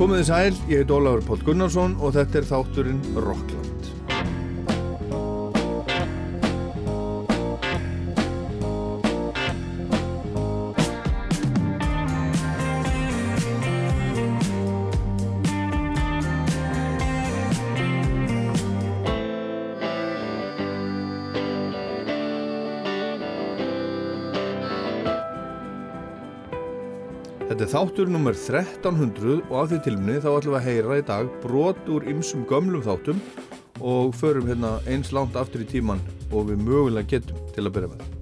Komið þið sæl, ég heit Ólafur Pál Gunnarsson og þetta er þátturinn Rockland. Þáttur nummer 1300 og af því tilumni þá ætlum við að heyra í dag brot úr ymsum gömlum þáttum og förum hérna eins langt aftur í tíman og við mögulega getum til að byrja með.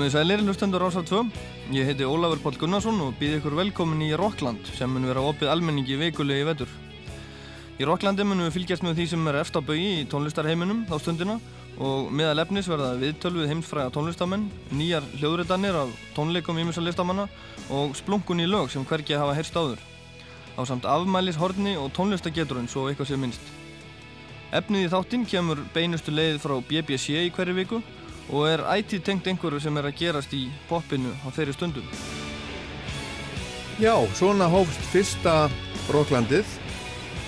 Komið þið sælir, hlustendur Rásar 2. Ég heiti Ólafur Pál Gunnarsson og býð ykkur velkomin í Rockland sem mun vera opið almenningi veikulegi vetur. Í Rocklandi munum við fylgjast með því sem er eftir á bögi í tónlistarheiminum þá stundina og meðal efnis verða viðtöl við heimsfræga tónlistamenn, nýjar hljóðritanir af tónleikum ímjömsa listamanna og splunkun í lög sem hvergi hafa heyrst áður. Á samt afmælis horni og tónlistageturinn svo eitthvað sé minnst. Efnið í þáttinn kemur beinustu leið frá BBC í hverju viku og er ætíð tengt einhverju sem er að gerast í popinu á þeirri stundum. Já, svona hófst fyrsta Rocklandið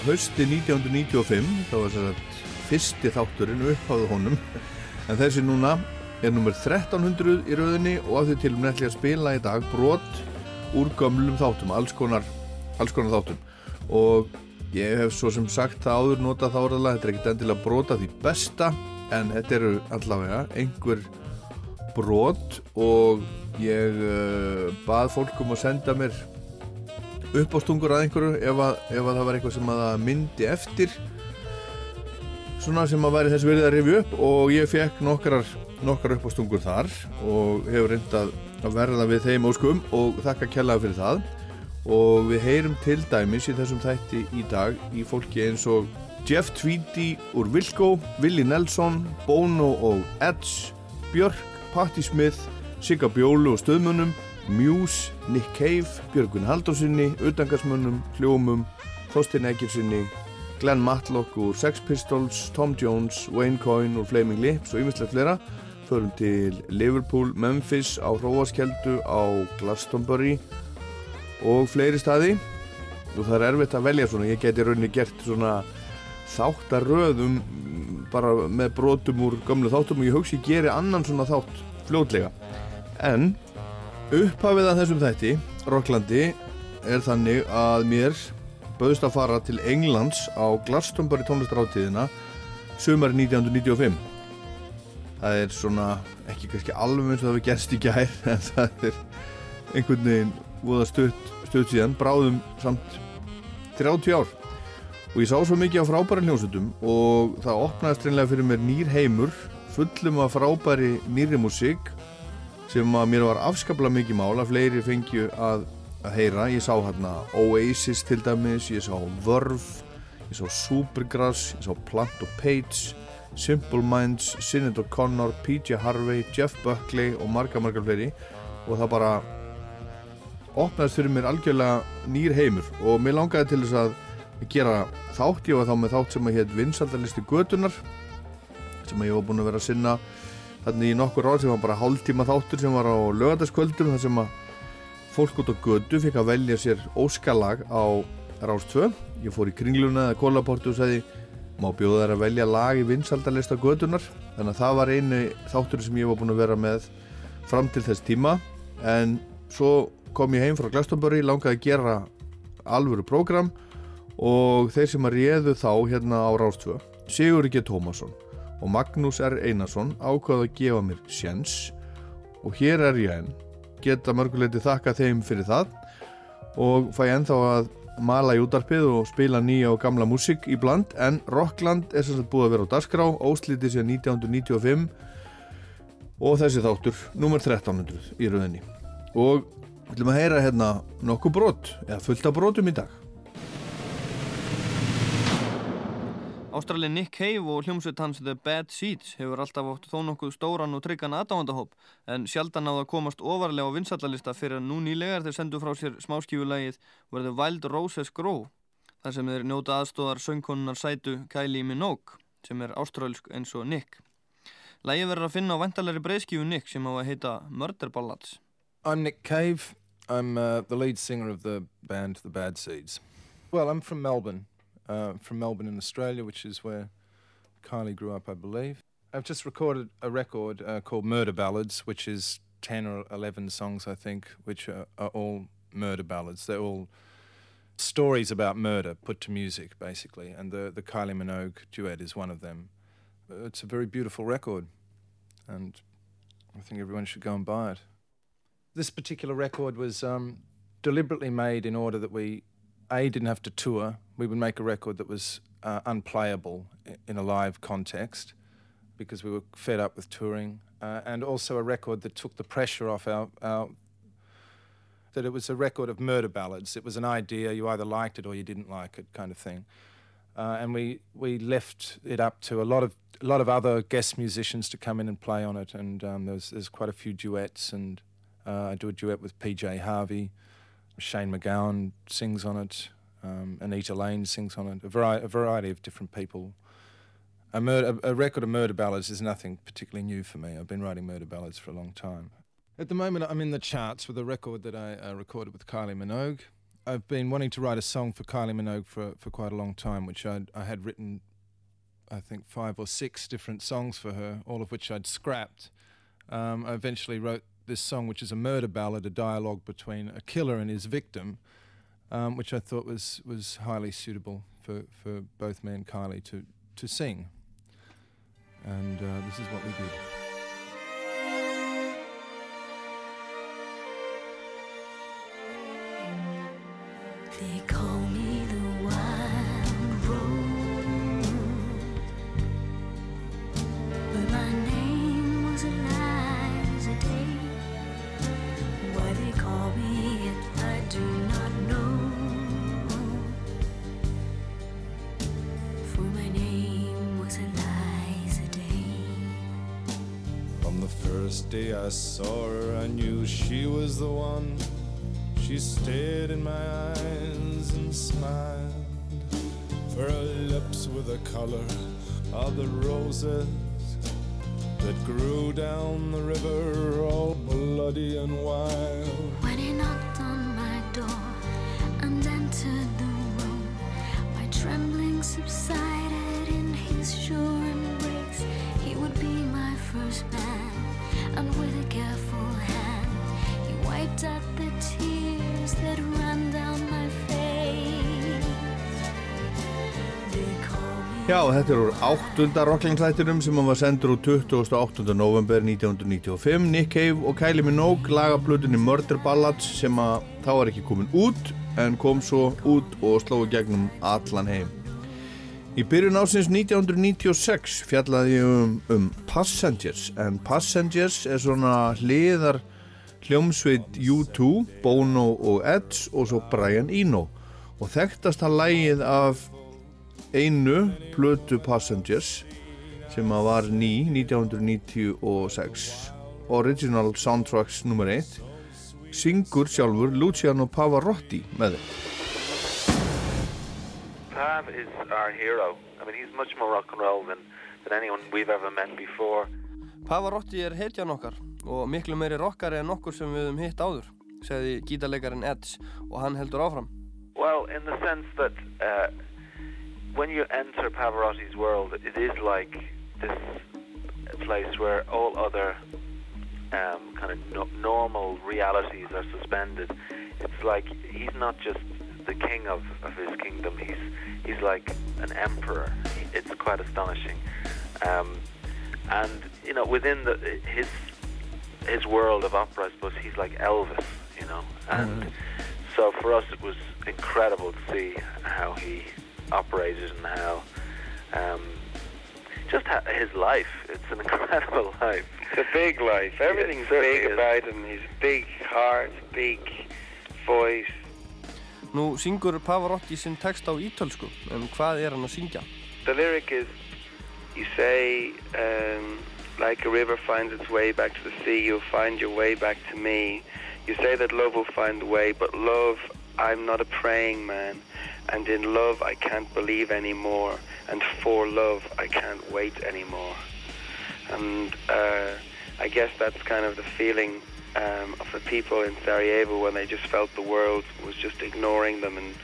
hausti 1995, það var þess að fyrsti þátturinn uppháðu honum. En þessi núna er nummer 1300 í rauðinni og af því til um nefnilega að spila í dag brot úr gömlum þáttum, alls konar, alls konar þáttum. Og ég hef svo sem sagt það áður notað þá orðalega, þetta er ekkert endilega brota því besta en þetta eru allavega einhver brot og ég uh, bað fólk um að senda mér uppástungur að einhverju ef, að, ef að það var eitthvað sem að myndi eftir. Svona sem að væri þess verið að rifja upp og ég fekk nokkrar, nokkrar uppástungur þar og hefur reyndað að verða við þeim óskum og þakka kjallaði fyrir það. Og við heyrum til dæmis í þessum þætti í dag í fólki eins og Jeff Tweedy úr Wilco, Willi Nelson, Bono og Edge, Björk, Patti Smith, Sigga Bjólu og stöðmönnum, Muse, Nick Cave, Björgun Haldursinni, Utangarsmönnum, Hljómum, Þorstein Eggersinni, Glenn Matlock úr Sex Pistols, Tom Jones, Wayne Coyne úr Flaming Lips og yfirslega flera. Förum til Liverpool, Memphis, á Hróaskeldu, á Glastonbury og fleiri staði. Og það er erfitt að velja svona, ég geti rauninni gert svona þáttaröðum bara með brotum úr gamlu þáttum og ég hugsi ég geri annan svona þátt fljótlega. En upphafið að þessum þætti Rocklandi er þannig að mér bauðst að fara til Englands á Glastonbury tónlistaráttíðina sumar 1995 það er svona ekki kannski alveg eins og það við gerst í gær en það er einhvern veginn voða stutt, stutt síðan bráðum samt 30 ár og ég sá svo mikið á frábæri hljómsutum og það opnaðist reynilega fyrir mér nýr heimur fullum af frábæri nýri músík sem að mér var afskaplega mikið mál að fleiri fengju að, að heyra. Ég sá hérna Oasis til dæmis ég sá Verve ég sá Supergrass, ég sá Plant og Page Simple Minds, Sinead O'Connor PJ Harvey, Jeff Buckley og marga marga fleiri. Og það bara opnaðist fyrir mér algjörlega nýr heimur. Og mér langaði til þess að gera þátt, ég var þá með þátt sem að hétt Vinsaldalisti Götunar sem að ég var búin að vera að sinna þannig í nokkur ár. Sem var bara hálftíma þáttur sem var á lögadaskvöldum þar sem að fólk út á götu fikk að velja sér óskalag á Rástvö ég fór í kringluna eða kólaportu og sagði má bjóða þær að velja lag í Vinsaldalista Götunar þannig að það var einu þáttur sem ég var búin að vera með fram til þess tíma. En svo kom ég heim frá Glastonbury langaði að gera alvöru prógram og þeir sem að réðu þá hérna á Rástvö Sigur G. Tómasson og Magnús R. Einarsson ákvaði að gefa mér sjens og hér er ég enn. Geta mörguleiti þakka þeim fyrir það. Og fæ ennþá að mala í útarpið og spila nýja og gamla músík í bland. En Rockland er sagt búið að vera á Dasgrá óslítið sér 1995 og þessi þáttur nummer 1300 í rauninni og við ætlum að heyra hérna nokkuð brot eða fullt af brotum í dag Ástralin Nick Cave og hljómsveit hans The Bad Seeds hefur alltaf átt þó nokkuð stóran og tryggan aðdáðandahóp en sjaldan á það komast ofarlega á vinsallalista fyrir að nú nýlegar þeir sendu frá sér smáskífulegið Where the Wild Roses Grow þar sem þeir njóta aðstóðar söngkonunar sætu Kylie Minogue sem er ástralsk eins og Nick. Lægi verður að finna á vantalegri breyðskífu Nick sem á að heita Murder Ballads. I'm Nick Cave. I'm uh, the lead singer of the band The Bad Seeds. Well, I'm from Melbourne. Uh, from Melbourne in Australia, which is where Kylie grew up, I believe. I've just recorded a record uh, called Murder Ballads, which is 10 or 11 songs, I think, which are, are, all murder ballads. They're all stories about murder put to music, basically, and the, the Kylie Minogue duet is one of them. It's a very beautiful record, and I think everyone should go and buy it. This particular record was um, deliberately made in order that we a didn't have to tour. We would make a record that was uh, unplayable in a live context because we were fed up with touring, uh, and also a record that took the pressure off our, our that it was a record of murder ballads. It was an idea, you either liked it or you didn't like it, kind of thing. Uh, and we, we left it up to a lot of a lot of other guest musicians to come in and play on it. And um, there's there's quite a few duets, and uh, I do a duet with PJ Harvey, Shane McGowan sings on it. Um, Anita Lane sings on it. A, vari- a variety of different people. A, murder, a, record of murder ballads is nothing particularly new for me. I've been writing murder ballads for a long time. At the moment, I'm in the charts with a record that I uh, recorded with Kylie Minogue. I've been wanting to write a song for Kylie Minogue for for quite a long time, which I'd, I had written, I think five or six different songs for her, all of which I'd scrapped. Um, I eventually wrote this song, which is a murder ballad, a dialogue between a killer and his victim, um, which I thought was was highly suitable for, for both me and Kylie to to sing. And uh, this is what we did. They call me saw her, I knew she was the one. She stared in my eyes and smiled. For her lips were the color of the roses that grew down the river, all bloody and wild. When he knocked on my door and entered the room, my trembling subsided in his sure embrace. He would be my first man, and with a careful hand, he wiped out the tears that ran down my face. Já, þetta er úr áttunda rocklingslættinum sem hann var sendur úr 28. november 1995 Nick Cave og Kylie Minogue laga blutinni Murder Ballads sem að þá var ekki komin út en kom svo út og slói gegnum allan heim Í byrjun ásins 1996 fjallaði ég um, um Passengers en Passengers er svona hliðar hljómsveit U2, Bono og Edge og svo Brian Eno og þekktast að lægið af einu plötu Passengers sem að var ný 1996 Original Soundtracks nr. 1 syngur sjálfur Luciano Pavarotti með þeim Pav is our hero. I mean, he's much more rock and roll than, than anyone we've ever met before. Pavarotti er heitjan okkar og miklu meiri rockari en okkur sem við höfum hitt áður, segði gítarleikarin Edge og hann heldur áfram. Well, in the sense that uh, when you enter Pavarotti's world, it is like this place where all other um, kind of no normal realities are suspended. It's like he's not just the king of, of his kingdom. He's he's like an emperor. It's quite astonishing. Um, and you know, within the his his world of opera, I suppose he's like Elvis. You know, and so for us, it was incredible to see how he operated and how um, just ha- his life. It's an incredible life. It's a big life. Everything's big is. about him. His big heart, big voice. Nú syngur Pavarotti sinn text á ítölsku, en hvað er hann að syngja? the lyric is, you say, um, like a river finds its way back to the sea, you'll find your way back to me. You say that love will find a way, but love, I'm not a praying man. And in love, I can't believe anymore. And for love, I can't wait anymore. And uh, I guess that's kind of the feeling um, of the people in Sarajevo when they just felt the world was just ignoring them and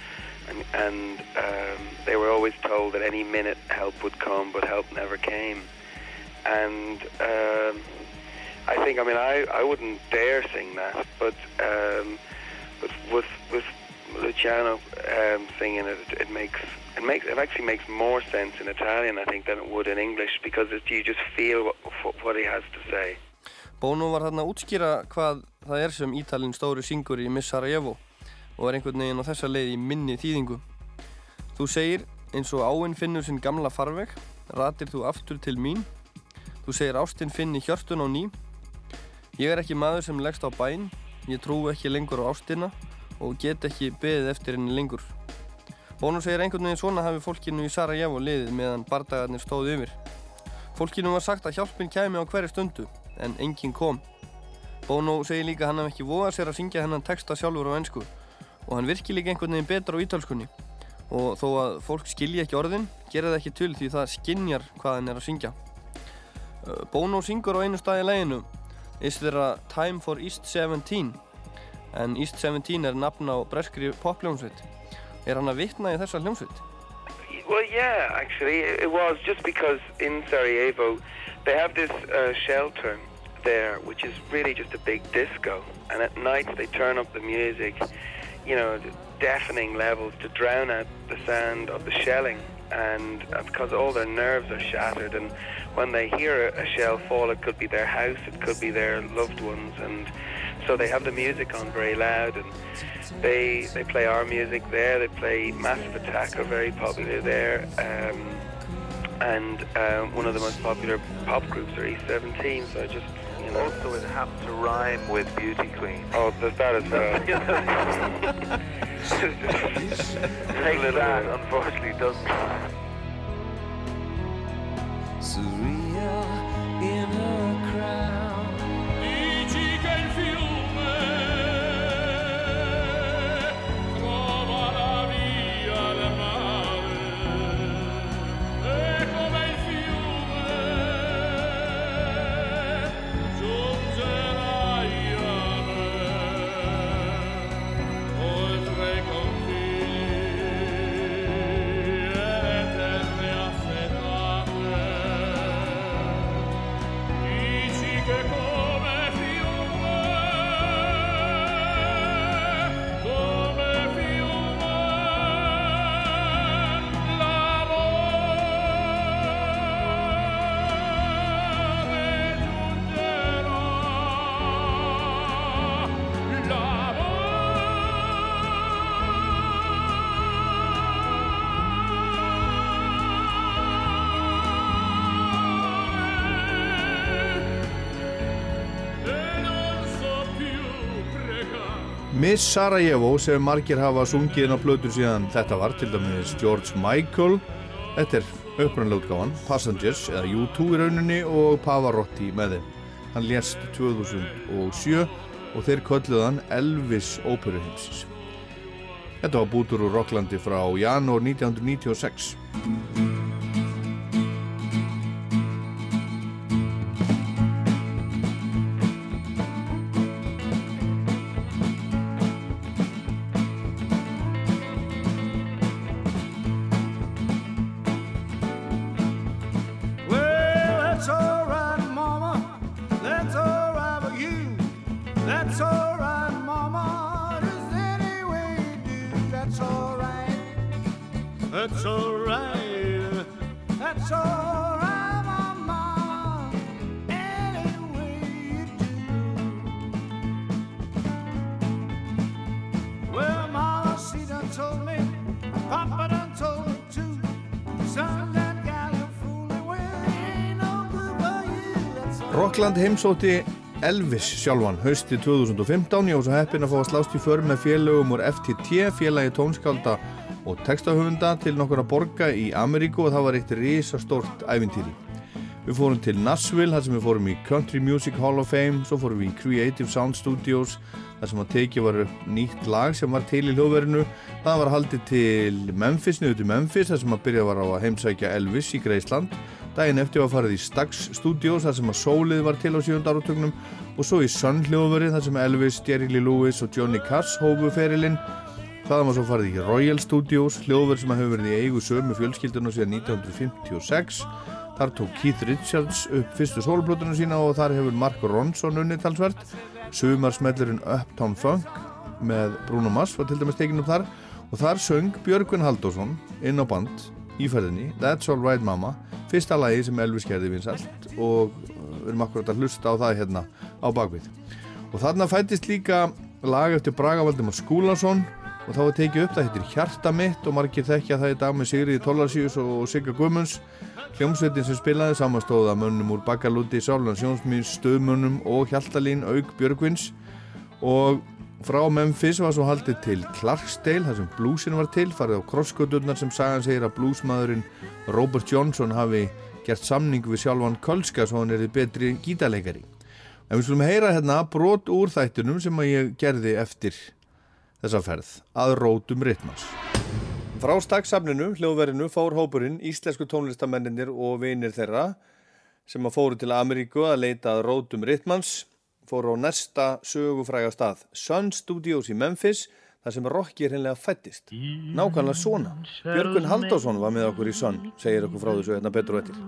and, and um, they were always told that any minute help would come, but help never came. And um, I think, I mean, I, I wouldn't dare sing that, but um, but with with Luciano um, singing it, it makes it makes it actually makes more sense in Italian, I think, than it would in English because it, you just feel what, what he has to say. Bono var þarna að útskýra hvað það er sem Ítalinn stóri syngur í Miss Sarajevo og er einhvern veginn á þessa leið í minni þýðingu. Þú segir eins og áinn finnur sinn gamla farveg, ratir þú aftur til mín. Þú segir ástinn finni hjörtun á ný. Ég er ekki maður sem leggst á bæn, ég trú ekki lengur á ástina og get ekki beðið eftir henni lengur. Bono segir einhvern veginn svona hafi fólkinu í Sarajevo liðið meðan bardagarnir stóðu yfir. Fólkinu var sagt að hjálpin kæmi á hverju stundu en enginn kom. Bono segir líka hann hef ekki vóðað sér að syngja hennan texta sjálfur á ennsku og hann virkir líka einhvern veginn betra á ítalskunni og þó að fólk skilji ekki orðin gera það ekki til því það skinjar hvað hann er að syngja. Uh, Bono syngur á einu stað í læginu Is there a time for East 17 en East 17 er nafn á breskri popljónsveit. Er hann að vitna í þessa hljómsveit? Well, yeah, actually, it was just because in Sarajevo they have this uh, shelter there, which is really just a big disco, and at night they turn up the music, you know, deafening levels to drown out the sound of the shelling, and uh, because all their nerves are shattered, and when they hear a, shell fall, it could be their house, it could be their loved ones, and so they have the music on very loud, and they they play our music there. They play Massive Attack are very popular there, um, and um, one of the most popular pop groups are E17. So I just you know. Also, it happened to rhyme with Beauty Queen. Oh, there's that as uh, well. Take that, uh, unfortunately, doesn't. Surreal in her crown. Miss Sarajevo sem margir hafa sungið inn á plötur síðan þetta var til dæmis George Michael. Þetta er upprannlega útgáfan Passengers eða U2 í rauninni og Pavarotti með þeim. Hann lést 2007 og þeir kölluð hann Elvis óperuheimsis Þetta var bútur úr Rocklandi frá janúar 1996 all Rockland heimsótti Elvis sjálfan hausti 2015 ég var svo heppin að fá að slást í för með félögum úr FTT félagi tónskálda og textahöfunda til nokkura borga í Ameríku og það var eitt risastórt ævintýri. Við fórum til Nashville, þar sem við fórum í Country Music Hall of Fame, svo fórum við í Creative Sound Studios, þar sem að tekið var nýtt lag sem var til í hljóðverinu. Það var haldið til Memphis, niður til Memphis, þar sem að byrja var á að heimsækja Elvis í Greisland. Daginn eftir var farið í Stax Studios, þar sem að Soulið var til á sjönda áratögnum og svo í Sun hljóðveri, þar sem Elvis, Jerry Lee Lewis og Johnny Cass hófu ferilinn. Þaðan var svo farið í Royal Studios, hljóðverð sem hefur verið í eigu sömu fjölskyldunum síðan 1956. Þar tók Keith Richards upp fyrstu sólblótunum sína og þar hefur Mark Ronson unnið talsvert. Sumarsmellurinn Uptown Funk með Bruno Mars var til dæmis tekin upp þar og þar söng Björgvin Halldórsson inn á band í ferðinni. That's Alright Mama, fyrsta lagi sem Elvis gerði vinsalt og við erum akkurat að hlusta á það hérna á bakvið. Og þarna fættist líka lag eftir Braga Valdimar Skúlason og þá var tekið upp, það heitir Hjarta mitt og margir þekkja það í dag með Sigriði Tollarsíus og Sigga Guðmunds. Hljómsveitin sem spilaði samastóða mönnum úr Bakalúti, Sálan Sjónsmýns, Stöðmönnum og Hjaltalín Aug Björgvins. Og frá Memphis var svo haldið til Clarksdale þar sem bluesin var til, farið á krossgöturnar sem sagan segir að bluesmaðurinn Robert Johnson hafi gert samning við sjálfan Kölska svo hann erið betri gítarleikari. En við skulum heyra hérna brot úr þættunum sem að ég gerði eftir þessa ferð að rótum ritmans. Frá stakksafninu, hljóðverinu, fór hópurinn íslensku tónlistamennir og vinir þeirra sem að fóru til Ameríku að leita að rótum ritmans, fóru á næsta sögufræga stað, Sun Studios í Memphis, þar sem Rocky er hennilega fættist. Nákvæmlega svona. Björgun Haldásson var með okkur í Sun, segir okkur frá þessu hérna betur og eftir.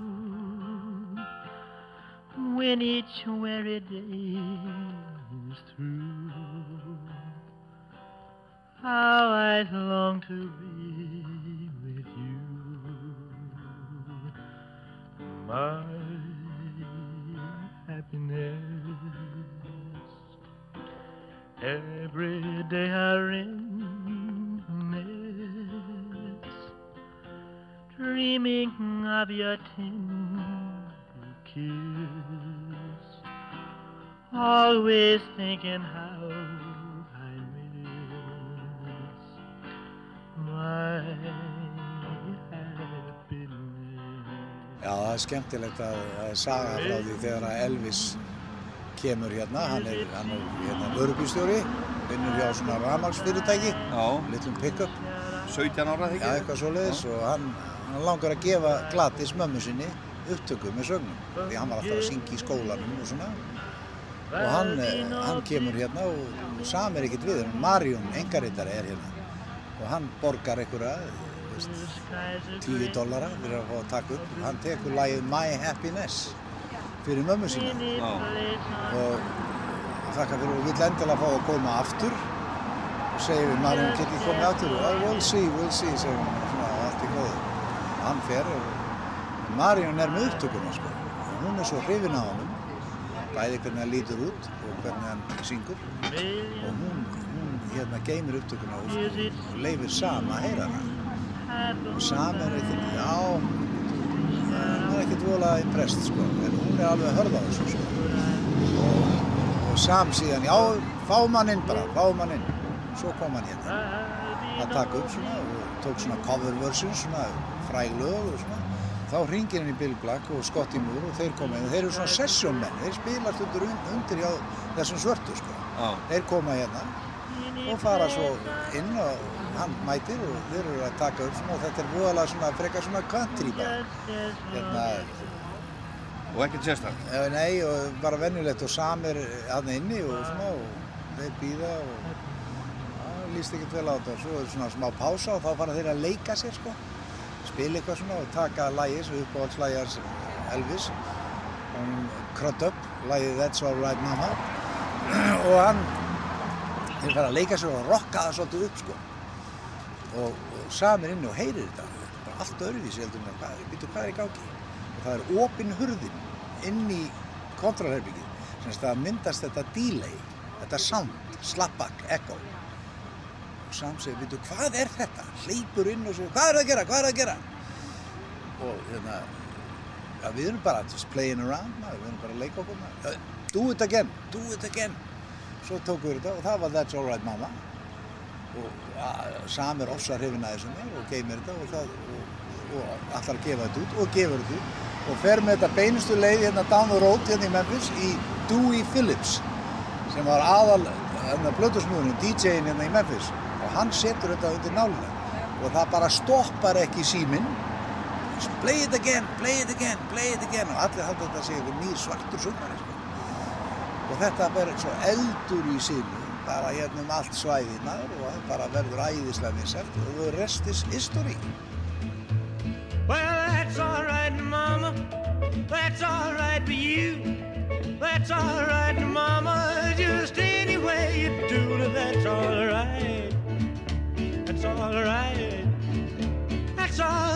When each weary day is through How I long to be with you, my Every day I reminisce, dreaming of your tender kiss, always thinking how I miss my happiness. Já, það er skemmtilegt að er saga frá því þegar að Elvis kemur hérna, hann er, hann er hérna vörubílstjóri, vinnur hjá svona rafmagsfyrirtæki, litlum pick-up. 17 ára þegar Já, eitthvað svoleiðis og hann, hann langar að gefa glatis mömmu sinni upptöku með sögnum, því hann var alltaf að syngja í skólanum og svona. Og hann, eh, hann kemur hérna og samir ekkert við, hann. Marjón, engaritari er hérna. Og hann borgar einhverja, veist, 10 dollara fyrir að fá að taka upp. Og hann tekur lagið My Happiness fyrir mömmu sína. og þakka fyrir og vill endilega fá að koma aftur. Og segir við Marjón get ég komið aftur? og oh, we'll see, we'll see segir hann svona og allt í góðu. Og hann fer og Marjón er með upptökuna sko. Og hún er svo hrifin á honum. Bæði hvernig hann lítur út og hvernig hann syngur. Og hún, hún hérna geymir upptökuna og, og leifir Sam að heyra hana. Og Sam er eitthvað, já hann ekkert volað impressed sko. En hún er alveg að hörða á þessu sko. Og, og Sam síðan, já fá mann inn bara, fá mann inn. Svo kom hann hérna. Að taka upp svona og tók svona cover version svona fræg lög og svona. Þá ringir hann í Bill Black og Scotty Moore og þeir koma inn. Og þeir eru svona session menn þeir spilast undir, undir hjá þessum svörtu sko. Já. þeir koma hérna og fara svo inn og hann mætir og þeir eru að taka upp svona og þetta er voðalega svona frekar svona country bara hérna Og ekkert sérstaklega. Eh, Nei, og bara venjulegt og samir hann inni og svona og þeir býða og það líst ekkert vel á þetta. Svo er svona smá pása og þá fara þeir að leika sér sko. Spila eitthvað svona og taka lagið sem uppáhaldslægi hans Elvis. Hann krödd upp, lagið That's Alright Mama. og hann, þeir fara að leika sér og rocka það svolítið upp sko. Og, og samir inni og heyrir þetta. Bara allt öðruvísi heldur en hvað, býtu hvað er í gangi? og það er opinn hurðin inn í kontralherbyggið sem það myndast þetta delay þetta sound, slapback, echo og Sam segir, veitu, hvað er þetta? hleypur inn og segir, hvað er það að gera, hvað er það að gera? og hérna ja, við erum bara just playing around maður, við erum bara að leika okkur maður. do it again, do it again svo tókum við þetta og það var That's Alright Mama og a, Sam er ofsa hrifin að þessum og geymir þetta og, það, og, og allar að gefa þetta út og gefur þetta út og fer með þetta beinustu leið hérna down the road hérna í Memphis í Dewey Phillips sem var aðal hérna blötusnúðurinn, DJ-in hérna í Memphis og hann setur þetta undir nálina og það bara stoppar ekki síminn play it again, play it again, play it again og allir halda þetta að segja einhver nýr svartur sumari sko. og þetta verður svo eldur í sínu bara hérna um allt svæðið maður og það bara verður æðislega vinsælt og the rest is history Well, that's all right, Mama. That's all right for you. That's all right, Mama. Just any way you do that's all right. That's all right. That's all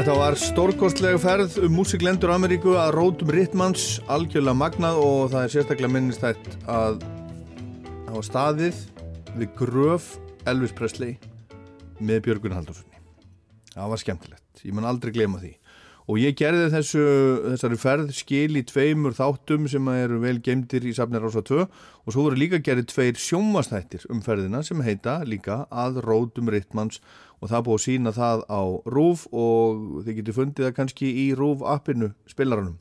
Þetta var stórkostlega ferð um músiklendur Ameríku að rótum Rittmanns algjörlega magnað og það er sérstaklega minnistætt að hafa staðið við gröf Elvis Presley með Björgun Haldurssoni. Það var skemmtilegt, ég man aldrei glema því. Og ég gerði þessu, þessari ferð skil í tveimur þáttum sem eru vel geimdir í safnir ása 2 og svo voru líka gerði tveir sjónvastættir um ferðina sem heita líka að rótum Rittmanns og það er búið að sína það á RÚF og þið getur fundið það kannski í RÚF appinu spilaranum.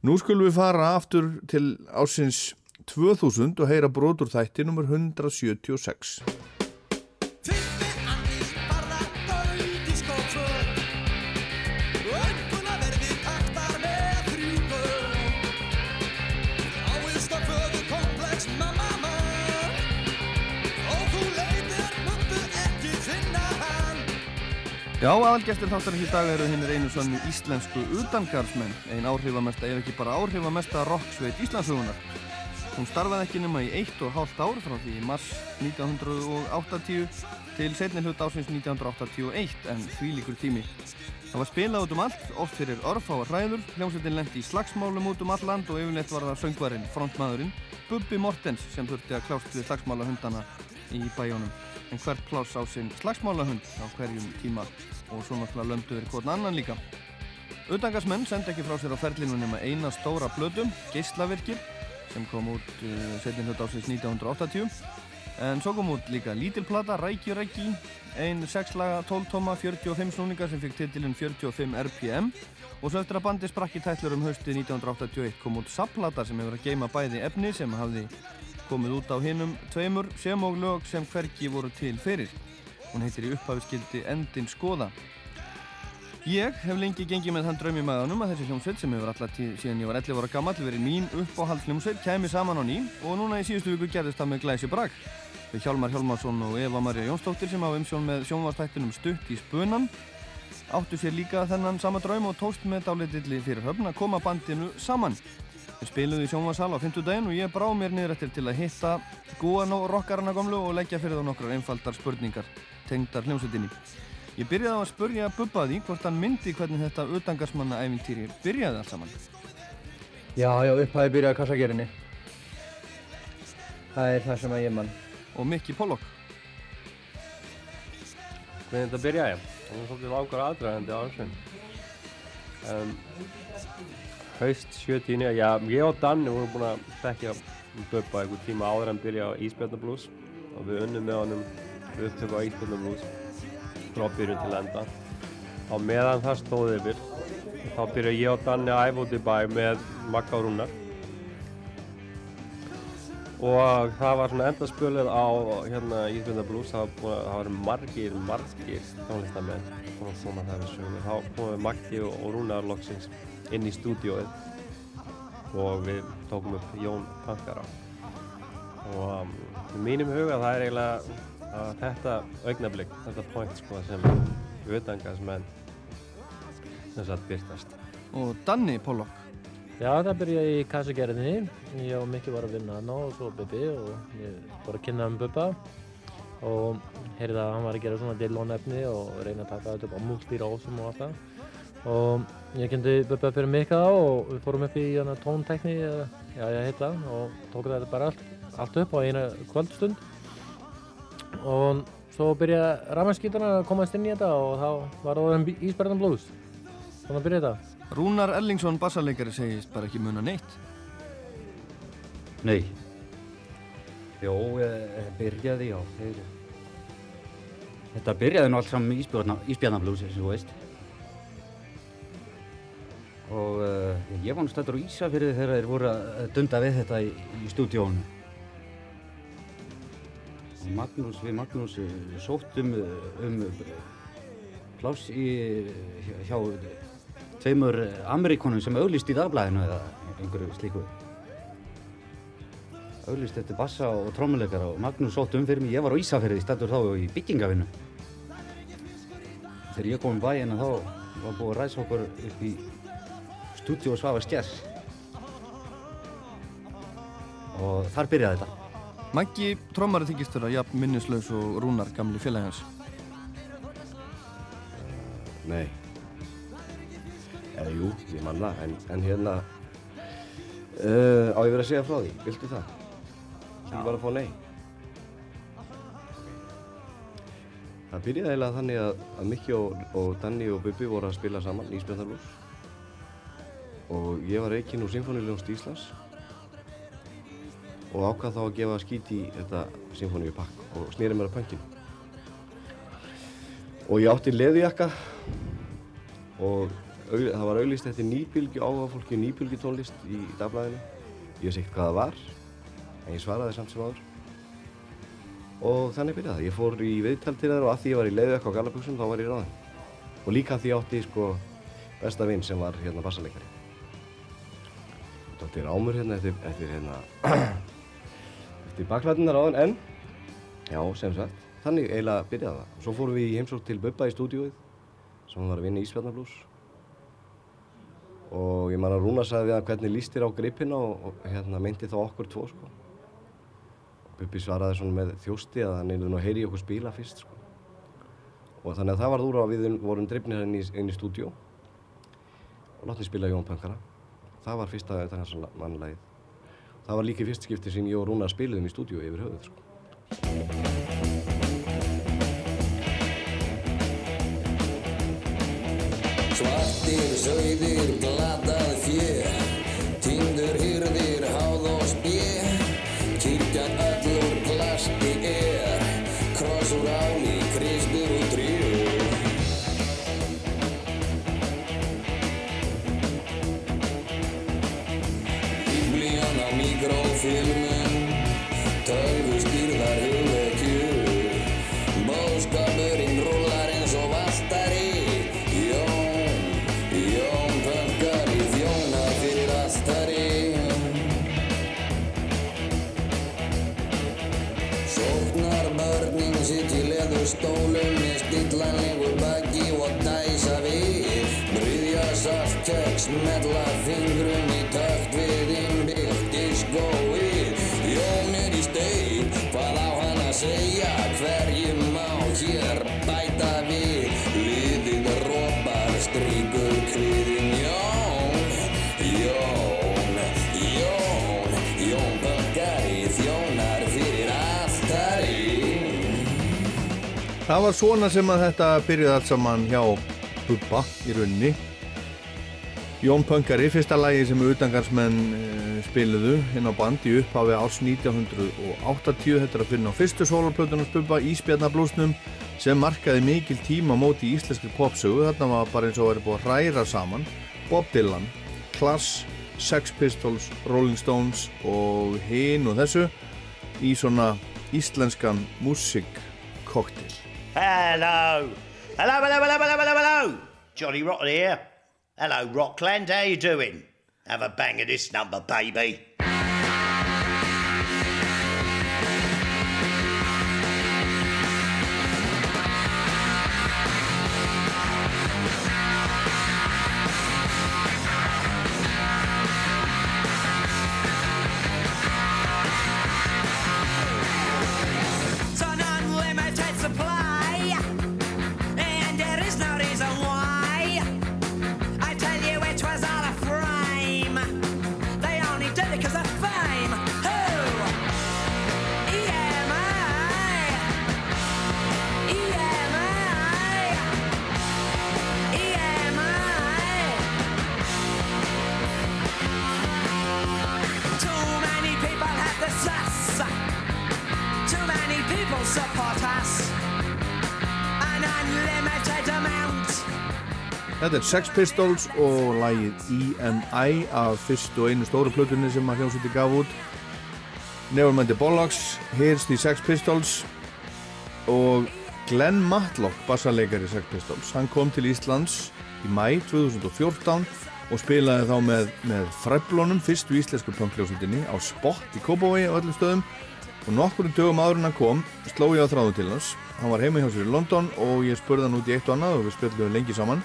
Nú skulum við fara aftur til ásins 2000 og heyra brotur þætti nummer 176. Já, aðalgestir þáttarins í dag eru hinnir einu sannu íslensku utangarðsmenn, ein áhrifamesta, ef ekki bara áhrifamesta rocksveit Íslandsugunar. Hún starfaði ekki nema í eitt og hálft ár frá því í mars 1980 til setni hlut ásins 1981 en því líkur tími. Það var spilað út um allt, oft fyrir örfáar hræður, hljómsveitin lendi í slagsmálum út um all land og yfirleitt var það söngvarinn, frontmaðurinn, Bubbi Mortens sem þurfti að klást við slagsmálahundana í bæjónum. En hvert pláss á sinn slagsmálahund á hverjum tíma. Og svo náttúrulega löndu verið hvort annan líka. Utangarsmenn sendi ekki frá sér á ferlinu nema eina stóra blödu, Geislavirkir, sem kom út setjum hlut ásins 1980 en svo kom út líka lítilplata, Rækju Rækji ein 6 laga 12 tóma 45 snúningar sem fikk titilinn 45 RPM og svo eftir að bandi sprakk í tætlur um hausti 1981 kom út Sapplata sem hefur að geima bæði efni sem hafði komið út á hinnum tveimur sem og lög sem hvergi voru til fyrir hún heitir í upphafiskildi Endin Skoða Ég hef lengi gengið með þann draum í maðanum að þessi hljómsveit sem hefur alltaf tíð síðan ég var 11 ára gammal verið mín uppáhald hljómsveit kæmi saman á ný og núna í síðustu viku gerðist það með glæsi brag. Við Hjálmar Hjálmarsson og Eva Maria Jónsdóttir sem hafa umsjón með sjónvartættinum Stutt í spunan áttu sér líka þennan sama draum og tóst með dálitilli fyrir höfn að koma bandinu saman. Við spiluðum í sjónvarsal á 50 daginn og ég brá mér niður eftir til að hitta góðan og rockarana gamlu og leggja fyrir þá nokkrar einfaldar spurningar tengdar hljómsveitinni. Ég byrjaði á að spurja Bubba því hvort hann myndi hvernig þetta utangarsmanna æfintýri byrjaði allt saman. Já, já, upphæði byrjaði kassagerinni. Það er það sem að ég mann. Og Mikki Pollock. Hvernig þetta byrjaði? Það var svolítið langar aðdragandi á þessu. Um, haust 70, já, ég og Danni vorum búin að þekkja Bubba einhver tíma áður en byrja á Ísbjörnablues og við unnum með honum upptöku á Ísbjörnablues frá byrjun til enda. Á meðan það stóði yfir, þá byrja ég og Danni að æfa út í bæ með Magga og Rúnar. Og það var svona endaspölið á hérna Ísbjörna Blues, það það var margir, margir tónlistamenn að koma það við sögum. Þá komum við Maggi og Rúnar loksins inn í stúdióið og við tókum upp Jón Pankara. Og um, í mínum huga það er eiginlega að þetta augnablík, þetta point sko sem utangarsmenn sem satt byrtast. Og Danni Pollock. Já, það byrjaði í kassagerðinni. Ég og Mikki var að vinna hann og svo Bubbi og ég var að kynna um Bubba og heyrði að hann var að gera svona dillónefni og reyna að taka þetta upp á multirásum og allt það. Og ég kynnti Bubba fyrir Mikka og við fórum upp í tóntekni, eða, já ég heit það, og tók þetta bara allt, allt upp á eina kvöldstund. Og svo byrjaði rafmannskítarna að komast inn í þetta og þá var það Ísberðan Blues. Þannig byrjaði þetta. Rúnar Ellingsson bassarleikari segist bara ekki muna neitt. Nei. Jó, eh, byrjaði, já. Þeir... Þetta byrjaði nú allt saman ísbjarnablús, eins og þú veist. Og uh, ég var nú stættur á Ísafyrði þegar þeir voru að dunda við þetta í, í stúdíónu. Magnús, við Magnús eh, sóttum eh, um pláss í, hjá, tveimur Amerikonum sem auglist í dagblæðinu eða einhverju slíku. Auglist eftir bassa og trommuleikara og Magnús sótt um fyrir mig. Ég var á Ísafirði stættur þá í byggingavinnu. Þegar ég kom í bæina þá var búið að ræsa okkur upp í stúdíu og svafa skjær. Og þar byrjaði þetta. Maggi trommari þykist þurra jafn minnislaus og Rúnar gamli félagi hans. Nei. Eða jú, ég man það, en, en hérna uh, á ég verið að segja frá því, viltu það? Ég var að fá nei. Það byrjaði eiginlega þannig að, að Mikki og, og Danni og Bubi voru að spila saman í Spjarnarblús og ég var reikinn úr Sinfoníuljónst Íslands. Og ákvað þá að gefa skít í þetta Sinfoníu pakk og snýri mér að pöngin og ég átti leðujakka og það var auglist eftir nýbylgju áhuga fólki nýbylgju tónlist í dagblæðinu ég veist ekkert hvað það var en ég svaraði samt sem áður. Og þannig byrjaði það. Ég fór í viðtal til þær og að því ég var í leiðujakka á gallabuxum þá var ég ráðinn. Og líka að því ég átti sko besta vinn sem var hérna bassaleikari Dóttir ámur hérna eftir, eftir hérna eftir baklætunar áðan en já sem sagt þannig eiginlega byrjaði það. Og svo fórum við í heimsók til Bubba í stúdíóið sem hann var að vinna í Ísfjarnarblús og ég man að Rúna sagði við hann hvernig líst þér á gripina? Og, og hérna meinti þá okkur tvo sko. Og Bubbi svaraði svona með þjósti að hann einu nú heyri okkur spila fyrst sko. Og þannig að það var úr að við vorum drifnir inn í, í stúdíó. Og látni spila Jón Pönkara það var fyrsta þetta mannlegið það var líka í fyrst skipti sem ég og Rúna spiliðum í stúdíu yfir höfuð sko. Svartir, sögðir, glatað fjö Það var svona sem að þetta byrjuði allt saman hjá Bubba í rauninni. Jón Pönkari, fyrsta lagi sem utangarsmenn uh, spiluðu inn á band í upphafi árs 1980. Þetta er að finna á fyrstu soloplötunum Bubba Ísbjarnablúsnum sem markaði mikil tíma móti í íslenski popsögu. Þarna var bara eins og verið búið að hræra saman Bob Dylan, Class, Sex Pistols, Rolling Stones og hinn og þessu í svona íslenskan músikkoktel. Hello. Hello, hello, hello, hello, hello, hello. Johnny Rotten here. Hello, Rockland. How you doing? Have a bang of this number, baby. Þetta er Sex Pistols og lagið EMI af fyrst og einu stóru plötunni sem að hljómsveiti gaf út. Nevermind the Bollocks Here's the Sex Pistols og Glenn Matlock bassarleikari Sex Pistols. Hann kom til Íslands í mæ 2014 og spilaði þá með, með Freblónum fyrstu íslensku punkljósutinni á Spot í Kópavogi og öllum stöðum. Og nokkur dögum áður en hann kom sló ég á þráðu til hans. Hann var heima hjá sér í London og ég spurði hann út í eitt og annað og við spjöldum lengi saman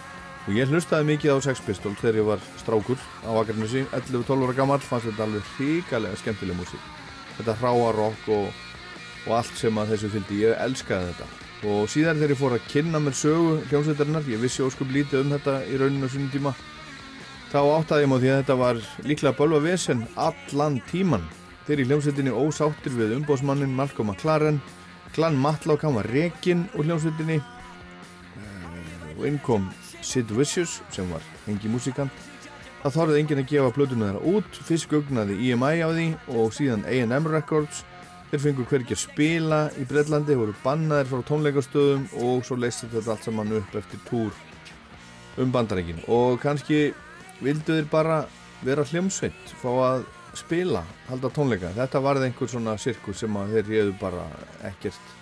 og ég hlustaði mikið á Sex Pistols þegar ég var strákur á Akarnesi 11-12 ára gammal fannst þetta alveg hríkalega skemmtileg músík. Þetta hráa rock og, og allt sem að þessu fylgdi, ég elskaði þetta. Og síðan þegar ég fór að kynna mér sögu hljómsveitarinnar, ég vissi óskup lítið um þetta í rauninu á sínum tíma þá áttaði ég má því að þetta var líklega bölva vesen allan tíman þeir í hljómsveitinni ósáttir við umbósmannin Malcolm McLaren Glenn Matlock, hann var rekinn úr hljómsveitinni. Eh, og inn kom Sid Vicious sem var hengi músikant það þorðið enginn að gefa plötuna þeirra út. Fyrst gugnaði EMI á því og síðan A&M Records. Þeir fengur hvergi að spila í Breitlandi voru bannaðir frá tónleikastöðum og svo leysið þetta allt saman upp eftir túr um bandarækin og kannski vildu þeir bara vera hljómsveit fá að spila, halda tónleika. Þetta varði einhver svona sirkus sem að þeir reyðu bara ekkert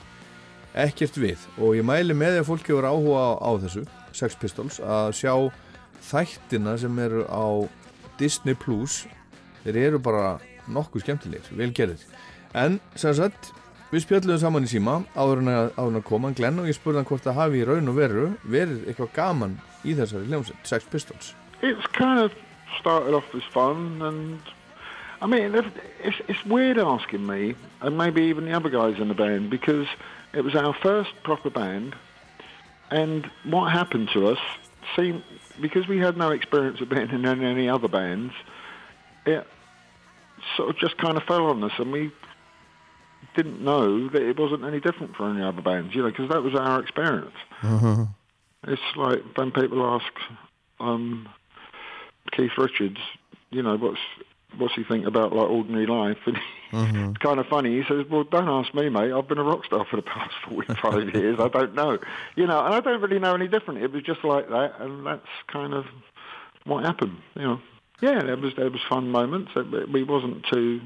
ekkert við. Og ég mæli með því að fólki voru áhuga á, á þessu Sex Pistols að sjá þættina sem eru á Disney Plus. Þeir eru bara nokkuð skemmtilegir, vel gerðir. En sem sagt, við spjöldum saman í síma áður en að, koma. Glenn og ég spurði hann hvort það hafi í raun og veru verið eitthvað gaman í þessari hljómsveit Sex Pistols. It's kind of started off as fun, and I mean, if- it's, it's weird asking me, and maybe even the other guys in the band, because it was our first proper band, and what happened to us seemed because we had no experience of being in any other bands, it sort of just kind of fell on us, and we didn't know that it wasn't any different from any other bands, you know, because that was our experience. It's like when people ask um, Keith Richards, you know, what's what's he think about like ordinary life? And it's kind of funny. He says, "Well, don't ask me, mate. I've been a rock star for the past forty-five years. I don't know, you know, and I don't really know any different. It was just like that, and that's kind of what happened, you know. Yeah, there was there was fun moments. We wasn't too.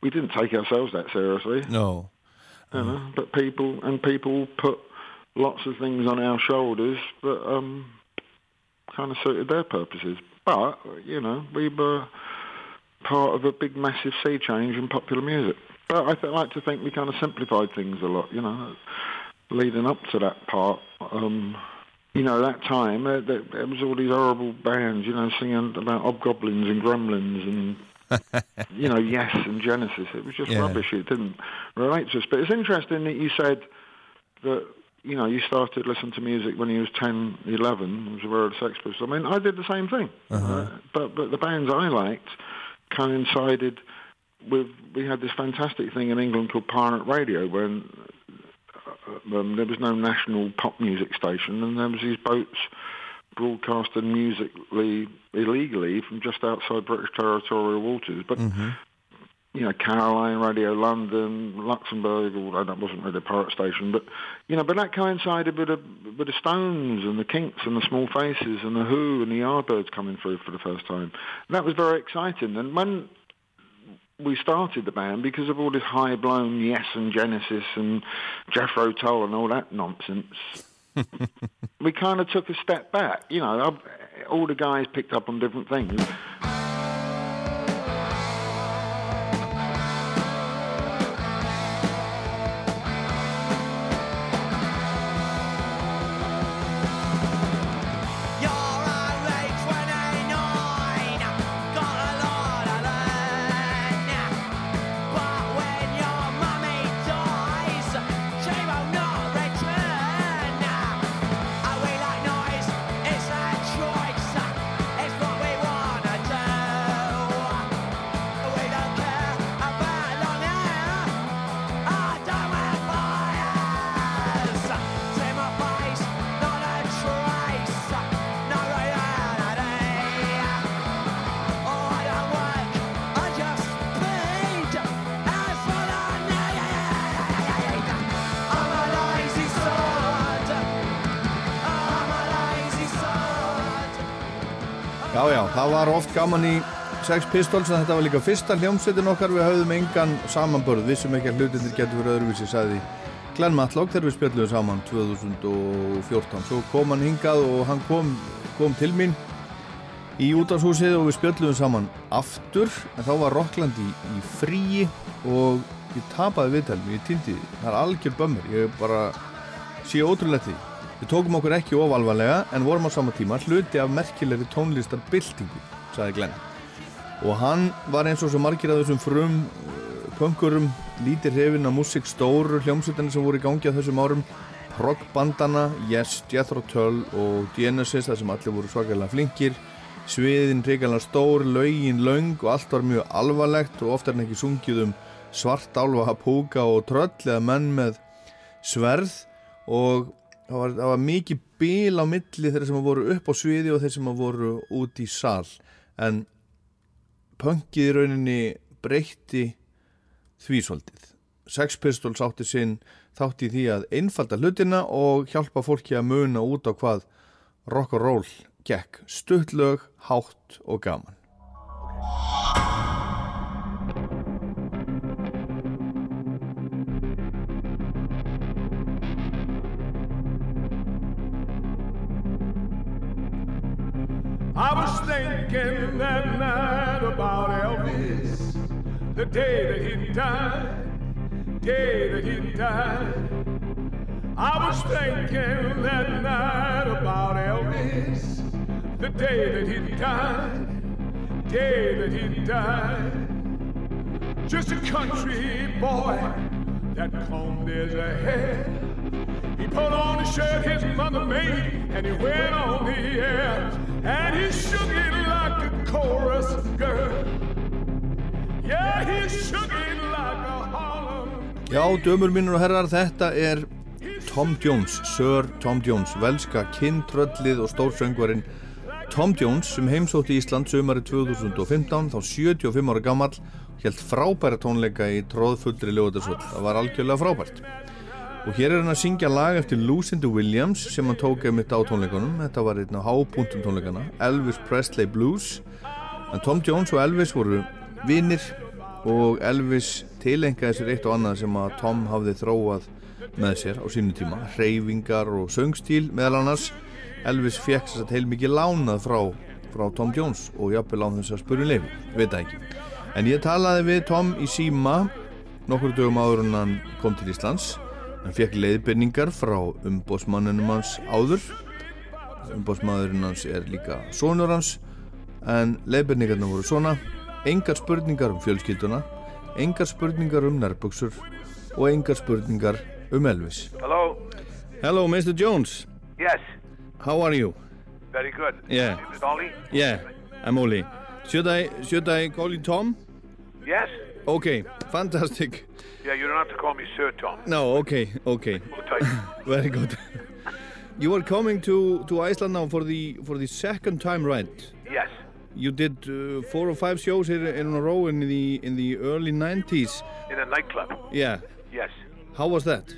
We didn't take ourselves that seriously. No. You know, but people and people put lots of things on our shoulders that um, kind of suited their purposes. But you know, we were part of a big, massive sea change in popular music. But I th- like to think we kind of simplified things a lot. You know, leading up to that part. Um, you know, that time there, there, there was all these horrible bands. You know, singing about hobgoblins and gremlins and you know, Yes and Genesis. It was just Yeah. rubbish. It didn't relate to us. But it's interesting that you said that, you know, you started listening to music when you was 10, 11, was aware of Sex Pistols. I mean, I did the same thing. Uh, but, but the bands I liked coincided with, we had this fantastic thing in England called Pirate Radio when uh, um, there was no national pop music station and there was these boats broadcasting musically illegally from just outside British territorial waters. But you know, Caroline Radio London, Luxembourg, although that wasn't really a pirate station, but you know, but that coincided with the with the Stones and the Kinks and the Small Faces and the Who and the Yardbirds coming through for the first time. And that was very exciting. And when we started the band, because of all this high blown Yes and Genesis and Jethro Tull and all that nonsense, we kind of took a step back. You know, I've, all the guys picked up on different things. Var oft gaman í Sex Pistols en þetta var líka fyrsta hljómsveitin okkar. Við höfðum engan samanbörð, vissum ekki að hlutinir getur verið öðruvísi, sagði Glenn Matlock þegar við spjöldum saman 2014 svo kom hann hingað og hann kom, kom til mín í útafshúsið og við spjöldum saman aftur. En þá var Rockland í, í fríi og ég tapaði viðtælum, ég týndi það er algjör bömmur, ég bara sé ótrúlega því við tókum okkur ekki ofalvarlega en vorum á sama tíma hluti af merkilegri tónlistar byltingu, sagði Glenn. Og hann var eins og svo margir af þessum frum punkurum, lítir hrifin af músík stóru hljómsveitina sem voru í gangi á þessum árum proggbandana, Yes, Jethro Tull og Genesis, það sem allir voru svakalega flinkir sviðin reyngarlega stór, laugin laung og allt var mjög alvarlegt og ofta er hann ekki sungið um svart álfa, púka og tröll eða menn með sverð og það var, það var mikið bíl á milli þeir sem voru upp á sviði og þeir sem voru út í sal en punkið í rauninni breytti því svolítið. Sex Pistols átti sinn þátt í því að einfalda hlutina og hjálpa fólki að muna út á hvað rock and roll gekk. Stuttlög, hátt og gaman. Thinking that night about Elvis, the day that he died, day that he died. I was thinking that night about Elvis, the day that he died, day that he died. Just a country boy that combed his hair. He put on a shirt his mother made and he went on the air and he shook it like a chorus girl. Yeah, he shook it like a Harlem. Já, dömur mínur og herrar, þetta er Tom Jones, Sir Tom Jones, velska kindröllið og stórsöngvarinn Tom Jones sem heimsótti Ísland sömari 2015, þá 75 ára gammal, helt frábæra tónleika í tróðfullri ljóðarsvöld. Það var algjörlega frábært. Og hér er hann að syngja lag eftir Lucinda Williams sem hann tók mitt á tónleikunum. Þetta var einn á hápunktum tónleikana, Elvis Presley Blues. En Tom Jones og Elvis voru vinnir og Elvis tilengaði sér eitt og annað sem að Tom hafði þróað með sér á sínu tíma. Hreyfingar og söngstíl meðal annars. Elvis fekk sér að heil mikið lánað frá, frá Tom Jones og jafnvel á þess að spurju leifi, veit það ekki. En ég talaði við Tom í síma nokkur dögum áður en hann kom til Íslands Hann fekk leiðbyrningar frá umbósmannunum hans áður. Umbósmaðurinn hans er líka sonur hans. En leiðbyrningarna voru svona. Engar spurningar um fjölskylduna. Engar spurningar um nærbuksur. Og engar spurningar um Elvis. Hello. Hello, Mr. Jones. Yes. How are you? Very good. Yeah. It Ollie? Yeah, I'm Oli. Should I, should I call you Tom? Yes. Okay, fantastic. Yeah, you don't have to call me Sir Tom. No, okay, okay. Very good. you are coming to, to Iceland now for the for the second time, right? Yes. You did uh, four or five shows here in a row in the in the early 90s. In a nightclub. Yeah. Yes. How was that?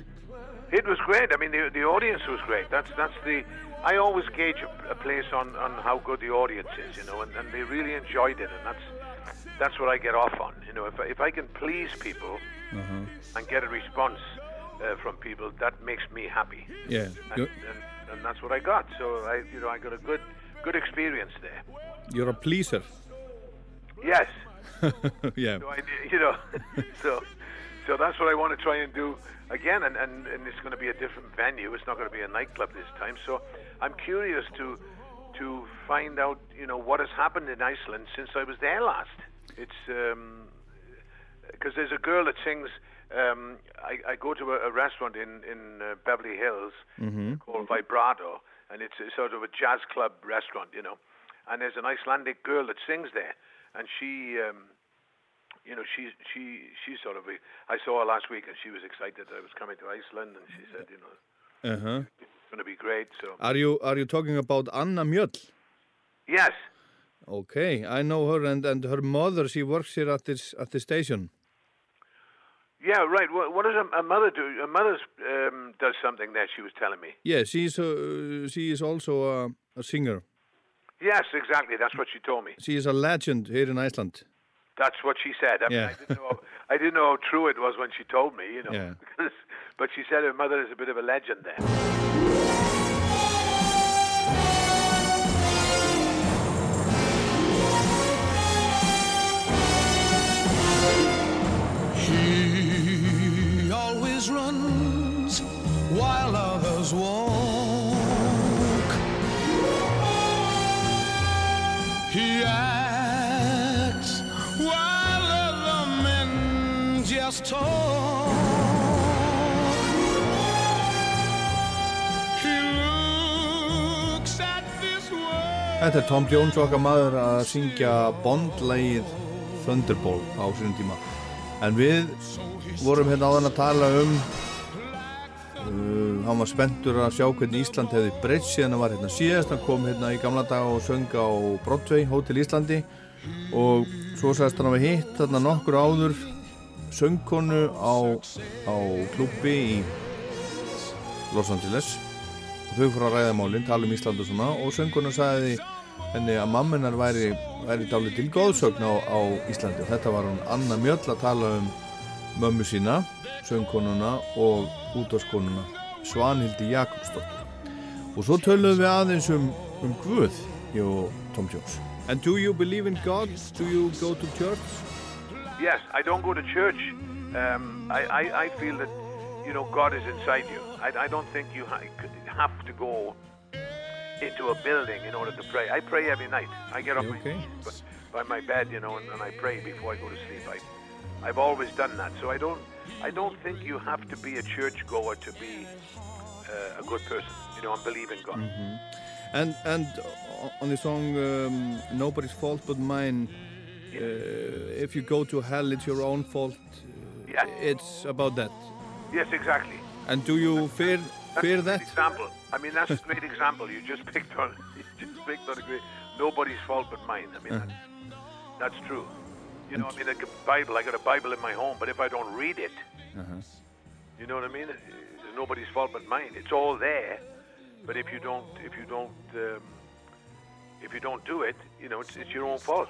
It was great. I mean, the the audience was great. That's that's the. I always gauge a, a place on, on how good the audience is, you know, and, and they really enjoyed it, and that's that's what I get off on. You know, if I, if I can please people Uh-huh. and get a response uh, from people, that makes me happy. Yeah. And, and, and that's what I got. So I, you know, I got a good good experience there. You're a pleaser. Yes. yeah. So I, you know, so so that's what I want to try and do again, and, and, and it's going to be a different venue. It's not going to be a nightclub this time. So I'm curious to to find out, you know, what has happened in Iceland since I was there last. It's because there's a girl that sings. Um, I, I go to a, a restaurant in in uh, Beverly Hills Mm-hmm. called Vibrato, and it's a sort of a jazz club restaurant, you know. And there's an Icelandic girl that sings there, and she, um, you know, she she she's sort of. A, I saw her last week, and she was excited that I was coming to Iceland, and she said, you know, Uh-huh. it's going to be great. So Are you are you talking about Anna Mjöll? yes, Okay, I know her and, and her mother. She works here at this at the station. yeah, right. What, what does a, a mother do? A mother um, does something there. She was telling me. Yeah, she's uh, she is also a, a singer. Yes, exactly. That's what she told me. She is a legend here in Iceland. That's what she said. I, mean, Yeah. I, didn't know, I didn't know how true it was when she told me, you know. Yeah. Because, but she said her mother is a bit of a legend there. Others walk. He acts while other men just talk. He looks at this world. Þetta er Tom Jones okkar maður að syngja Bond-lægið Thunderball á sínum tíma. En við vorum hérna áðan að tala um hann var spenntur að sjá hvernig Ísland hefði breytt síðan hann var hérna síðast. Hann kom hérna í gamla daga og söng á Broadway, Hotel Íslandi. Og svo sagðist hann að við hitt þarna nokkur áður söngkonu á, á klubbi í Los Angeles. Og þau fóru að ræða málinn, tala um Ísland og svona. Og söngkona sagði henni að mamminar væri, væri dálítið til góðsögn á, á Íslandi. Og þetta var hún Anna Mjöll að tala um mömmu sína, söngkonuna og útvarskonuna Svanhildi Jakobsdóttur og svo töluðum við aðeins um, um Guð ég og Tom Jones And do you believe in God? Do you go to church? Yes, I don't go to church. Um, I, I, I feel that, you know, God is inside you. I, I don't think you have to go into a building in order to pray. I pray every night. I get up Okay. knees by my bed, you know, and, and I pray before I go to sleep. I, I've always done that. So I don't, I don't think you have to be a churchgoer to be uh, a good person, you know, and believe in God. Mhm. And, and on the song um, Nobody's Fault But Mine uh, if you go to hell it's your own fault Yeah. it's about that Yes, exactly. and do you fear, That's fear a great that? example. I mean, that's a great example. You just picked on, you just picked on a great. Nobody's fault but mine. I mean, Uh-huh. that's, that's true. You know, I mean, like a Bible. I got a Bible in my home, but if I don't read it, Uh-huh. you know what I mean? It's nobody's fault but mine. It's all there, but if you don't, if you don't, um, if you don't do it, you know, it's, it's your own fault.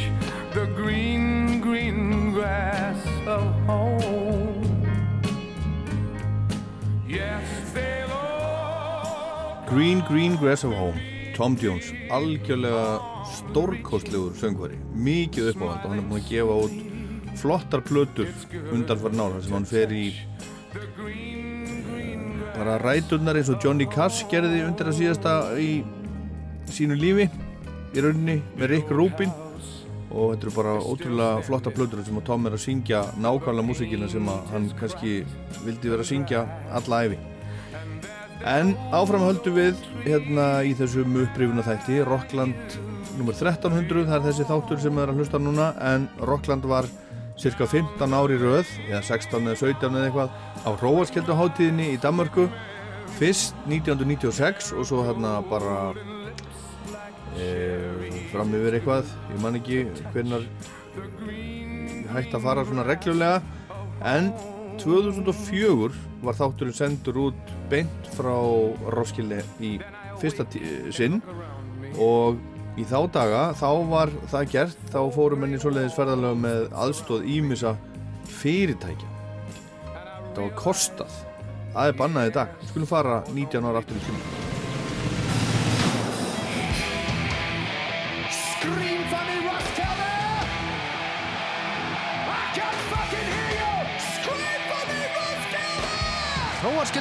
the green, green grass of home. Yes, they'll all Green Green Grass of Home. Tom Jones, algjörlega stórkostlegur söngvari, mikið uppáhald. Og hann er búinn að gefa út flottar plötur undanfara nára sem hann fer í bara ræturnar eins og Johnny Cash gerði undir að síðasta í sínu lífi í rauninni með Rick Rubin og þetta eru bara ótrúlega flotta plötur sem að Tom er að syngja nákvæmlega músíkina sem að hann kannski vildi vera að syngja alla æfi En áfram höldum við hérna í þessum upprifuna þætti Rockland nr. 1300 það er þessi þáttur sem er að hlusta núna en Rockland var cirka 15 ári röð eða 16 eða 17 eða eitthvað á Róaskjölduháttíðinni í Danmörku fyrst 1996 og svo hérna bara fram yfir eitthvað. Ég man ekki hvernar hægt að fara svona reglulega. En 2004 var þátturinn sendur út beint frá Roskilde í fyrsta sinn. Og í þá daga þá var það gert. Þá fórum henni svoleiðis ferðalög með aðstóð ímissa fyrirtækja. Það var kostað. Það er bannað í dag. Skulum fara 19 ára aftur í tíma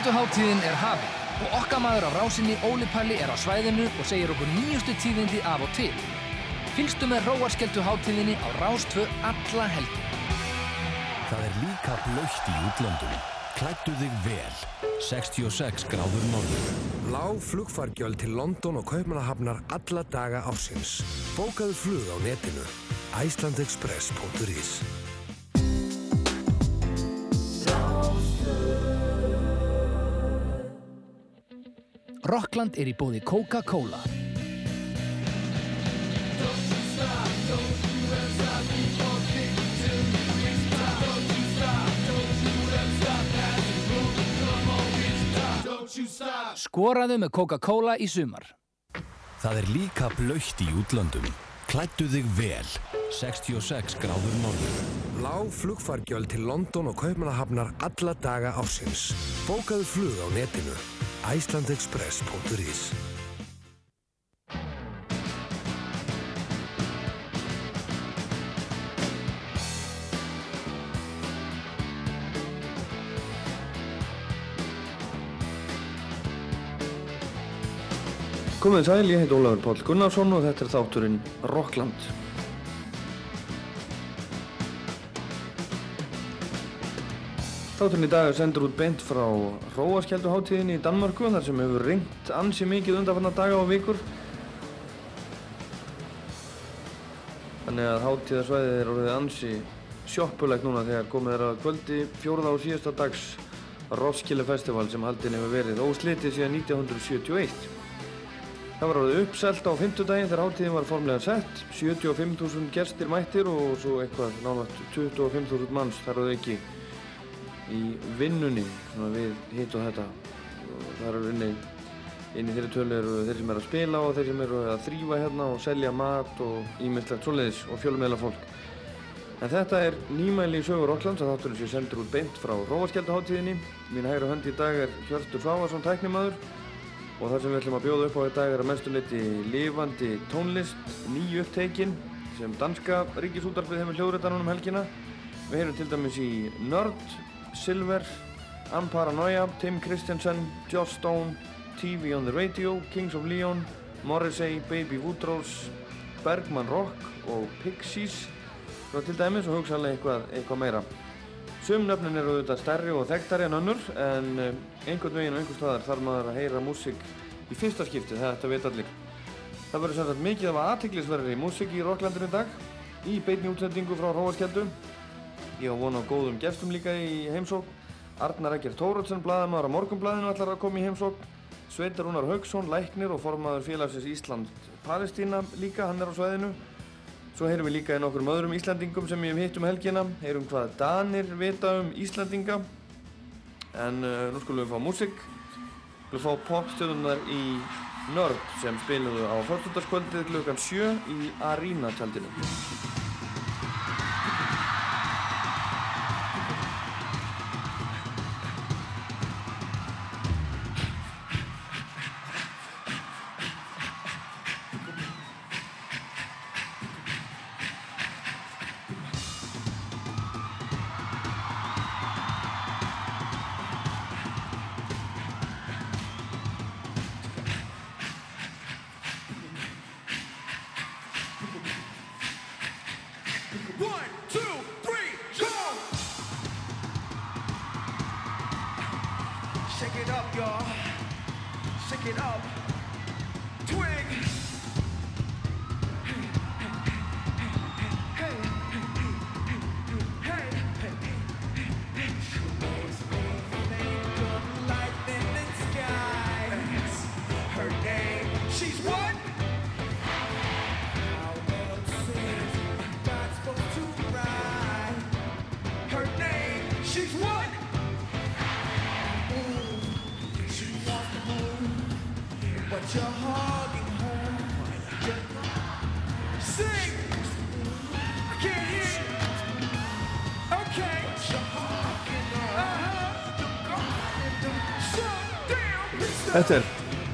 Hróarskjölduháttíðin er hafin. og okkar maður á rásinni Óli Palli er á svæðinu og segir okkur nýjustu tíðindi af og til. Fylgstu með Róarskeldu hátíðinni á Rástvö alla helgi. Það er líka blöytt í útlöndum. Klættu þig vel. 66 gráður norður. Lág flugfargjöld til London og Kaupmannahafnar alla daga ársins. Bókaðu flug á netinu. Icelandexpress.is Rockland er í bóði Coca-Cola. Skoraðu með Coca-Cola í sumar. Það er líka blöytt í útlöndum. Klættu þig vel. 66 gráður norður. Lág flugfargjöld til London og Kaupmannahafnar alla daga ársins. Bókaðu flug á netinu. Icelandexpress.is Komið sæl, ég heit Ólafur Páll Gunnarsson og þetta er þátturinn Rockland. Þátturinn í dag er sendur út beint frá Róaskjölduháttíðinni í Danmörku þar sem hefur ringt ansi mikið undanfanna daga og vikur. Þannig að háttíðarsvæðið er orðið ansi sjoppulegt núna þegar komið að kvöldi fjórða og síðasta dags Roskilde Festival sem haldin hefur verið óslitið síðan 1971. Það var orðið uppselt á 50 daginn þegar hátíðin var formlega sett. 75.000 gestir mættir og svo eitthvað náttúrulega 25.000 manns þar og ekki í vinnunni svona við hitt og þetta. Það eru inni, inni þeirri tölu eru þeir sem eru að spila og þeir sem eru að þrýfa hérna og selja mat og ímyndslegt svoleiðis og fjölumæla fólk. En þetta er nýmæli í sögur Rocklands að þátturinn sé sendur út beint frá Róaskjaldaháttíðinni. Mín hægra hönd í dag er Hjörtur Fávarsson tæknimaður og það sem við ætlum að bjóða upp á í dag er að mestu leiti lifandi tónlist, nýju uppteikin sem danska ríkisútarfið hefur hljóðrættanum um helgina. Við heyrum til dæmis í Nerd, Silver, Amparanoia, Tim Christensen, Joss Stone, TV on the Radio, Kings of Leon, Morrissey, Baby Woodrose, Bergman Rock og Pixies svo til dæmis og hugsaðlega eitthvað, eitthvað meira. Sumnöfnin eru auðvitað stærri og þekktari en önnur en eh, einhvern veginn og einhvern staðar þarf maður að heyra músík í fyrsta skipti, þetta veit allir. Það verður sagt mikið af aðtiklisverðri músík í Rocklandinu í dag í beinni útsendingu frá Róaskjöldu. Ég á vona á góðum gestum líka í heimsók. Arnar Ekkert Tórótsen, blaðamaður á Morgunblæðinu ætlar að koma í heimsók. Sveitar Rúnar Haugsson, læknir og formaður félagsins Ísland-Palestína líka, hann er á sveðinu. Svo heyrum við líka í nokkrum öðrum Íslandingum sem ég hef hitt um helgina, heyrum hvað Danir vita um Íslandinga. En uh, nú skulum við fá músík, skulum fá popstjóðunar í Nörd sem spiluðu á fyrstutaskvöldið klukkan 7 í Arena tjaldinu.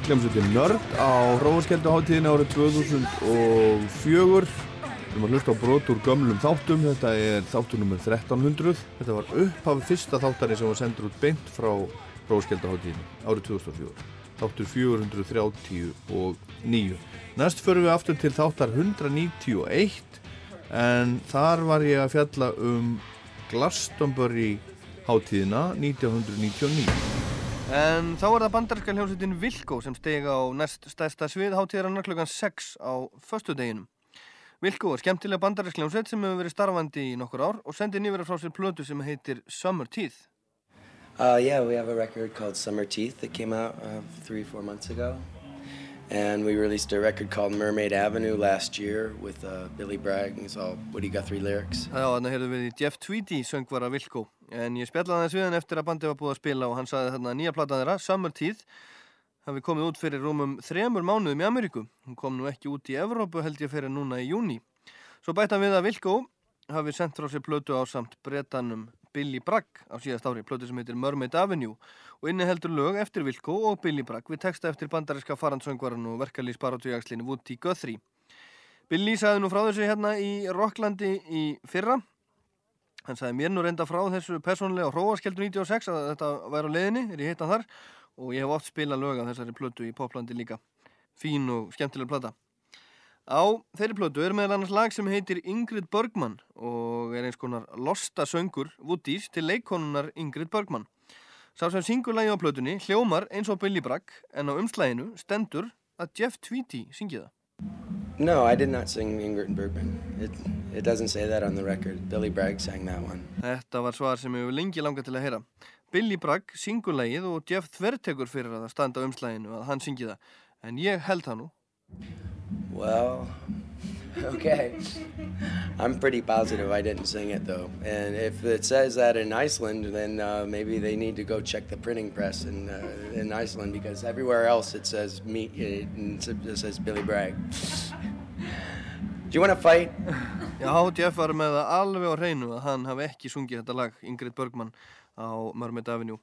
Hljómsveitin Nörd á Róaskjölduháttíðin árið 2004 Við erum að hlusta á brot úr gömlum þáttum Þetta er þáttur nummer 1300 Þetta var upphaf fyrsta þáttari sem var sendur út beint frá Róaskjölduháttíðin árið 2004 þáttur 439. Næst förum við aftur til þáttar 191 en þar var ég að fjalla um Glastonbury hátíðina 1999. En þá er það bandarinska hljómsveitin Vilko sem steg á næst stærsta svið hátíðarannar klukkan 6 á föstudeginum. Vilko er skemmtilega bandarinsk hljómsveit sem hefur verið starfandi í nokkur ár og sendi nýverið frá sér plötu sem heitir Summer Teeth. Uh, yeah, we have a record called Summer Teeth that came out uh, three, four months ago. And we released a record called Mermaid Avenue last year with uh, Billy Bragg. It's all Woody Guthrie lyrics. Já, þannig heyrðum við Jeff Tweedy söngvara Vilko. En ég spjallaði hans við hann eftir að bandið var búið að spila og hann sagði þarna að nýja platan þeirra, Summer Teeth, hafi komið út fyrir rúmum þremur mánuðum í Ameríku. Hún kom nú ekki út í Evrópu held ég fyrir núna í júni. Svo bætti hann við að Vilko hafi sendt frá sér plötu á samt bretanum Billy Bragg á síðast ári, plötu sem heitir Mermaid Avenue og inniheldur lög eftir Vilko og Billy Bragg við texta eftir bandariska farandsöngvaran og verkalýs barátujagslinni Woody Guthrie. Billy sagði nú frá þessu hérna í Rocklandi í fyrra. Hann sagði mér nú reynda frá þessu persónlega á Hróaskeldu 96 að þetta væri á leiðinni, er ég hittan þar og ég hef oft spilað lög af þessari plötu í poplandi líka. Fín og skemmtileg plata. Á þeirri plötu er meðal annars lag sem heitir Ingrid Bergman og er eins konar losta söngur Woodies til leikonunar Ingrid Bergman. Sá sem syngur lagi á plötunni hljómar eins og Billy Bragg en á umslæginu stendur að Jeff Tweedy syngi það. No, I did not sing Ingrid Bergman. It, it doesn't say that on the record. Billy Bragg sang that one. Þetta var svar sem hefur lengi langað til að heyra. Billy Bragg syngur lagið og Jeff þvertekur fyrir að það standa á umslæginu að hann syngi það. En ég held það nú. Well, okay. I'm pretty positive I didn't sing it though. And if it says that in Iceland, then uh, maybe they need to go check the printing press in, uh, in Iceland because everywhere else it says me, it, it says Billy Bragg. Do you want to fight? Já, Jeff var með það alveg á hreinu að hann hafi ekki sungið þetta lag, Ingrid Bergman á Mermaid Avenue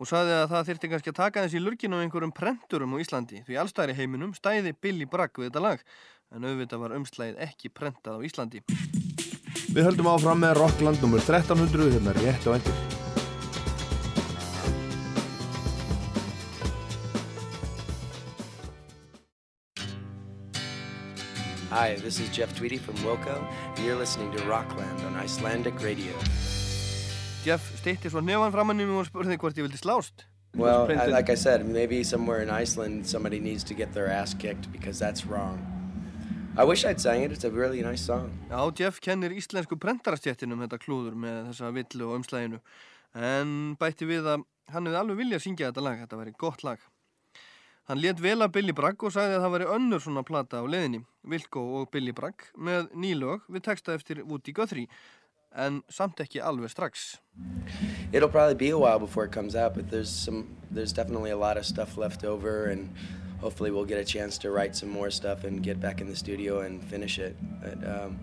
og saði að það þyrfti kannski að taka þessi lurkin á einhverjum prenturum á Íslandi því allstæðri heiminum stæði Billy Bragg við þetta lag en auðvitað var umslægið ekki prentað á Íslandi. Við höldum áfram með Rockland nr. 1300 hérna rétt á endur. Hi, this is Jeff Tweedy from Wilco, and you're listening to Rockland on Icelandic Radio. Jeff stýtti svo nefan framann í mig og spurði hvort ég vildi slást. Well, like I said, maybe somewhere in Iceland somebody needs to get their ass kicked because that's wrong. I wish I'd sang it, it's a really nice song. Já, Jeff kennir íslensku prentarastjættinum þetta klúður með þessa villu og umslæginu en bætti við að hann hefði alveg viljað syngja þetta lag, þetta væri gott lag. Hann let vel að Billy Bragg og sagði að það væri önnur svona plata á leðinni, Vilko og Billy Bragg, með nýlög við texta eftir Woody Guthrie, en samt ekki alveg strax. It'll probably be a while before it comes out, but there's some, there's definitely a lot of stuff left over, and hopefully we'll get a chance to write some more stuff and get back in the studio and finish it. But um,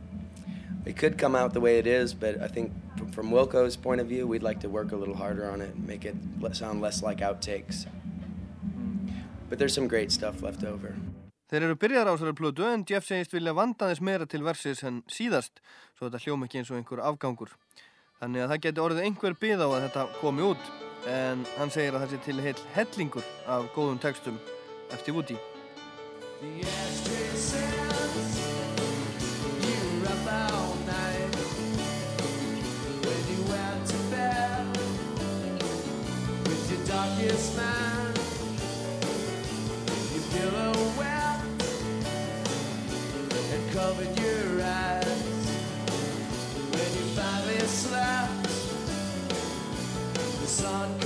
it could come out the way it is, but I think from, from Wilco's point of view, we'd like to work a little harder on it, and make it le- sound less like outtakes. But there's some great stuff left over. Þeir eru byrjar á þessari plötu en Jeff segist vilja vanda þess meira til versis en síðast svo þetta hljóma ekki eins og einhver afgangur. Þannig að það geti orðið einhver byð á að þetta komi út en hann segir að það sé til heil hellingur af góðum textum eftir Woody. The ashtray The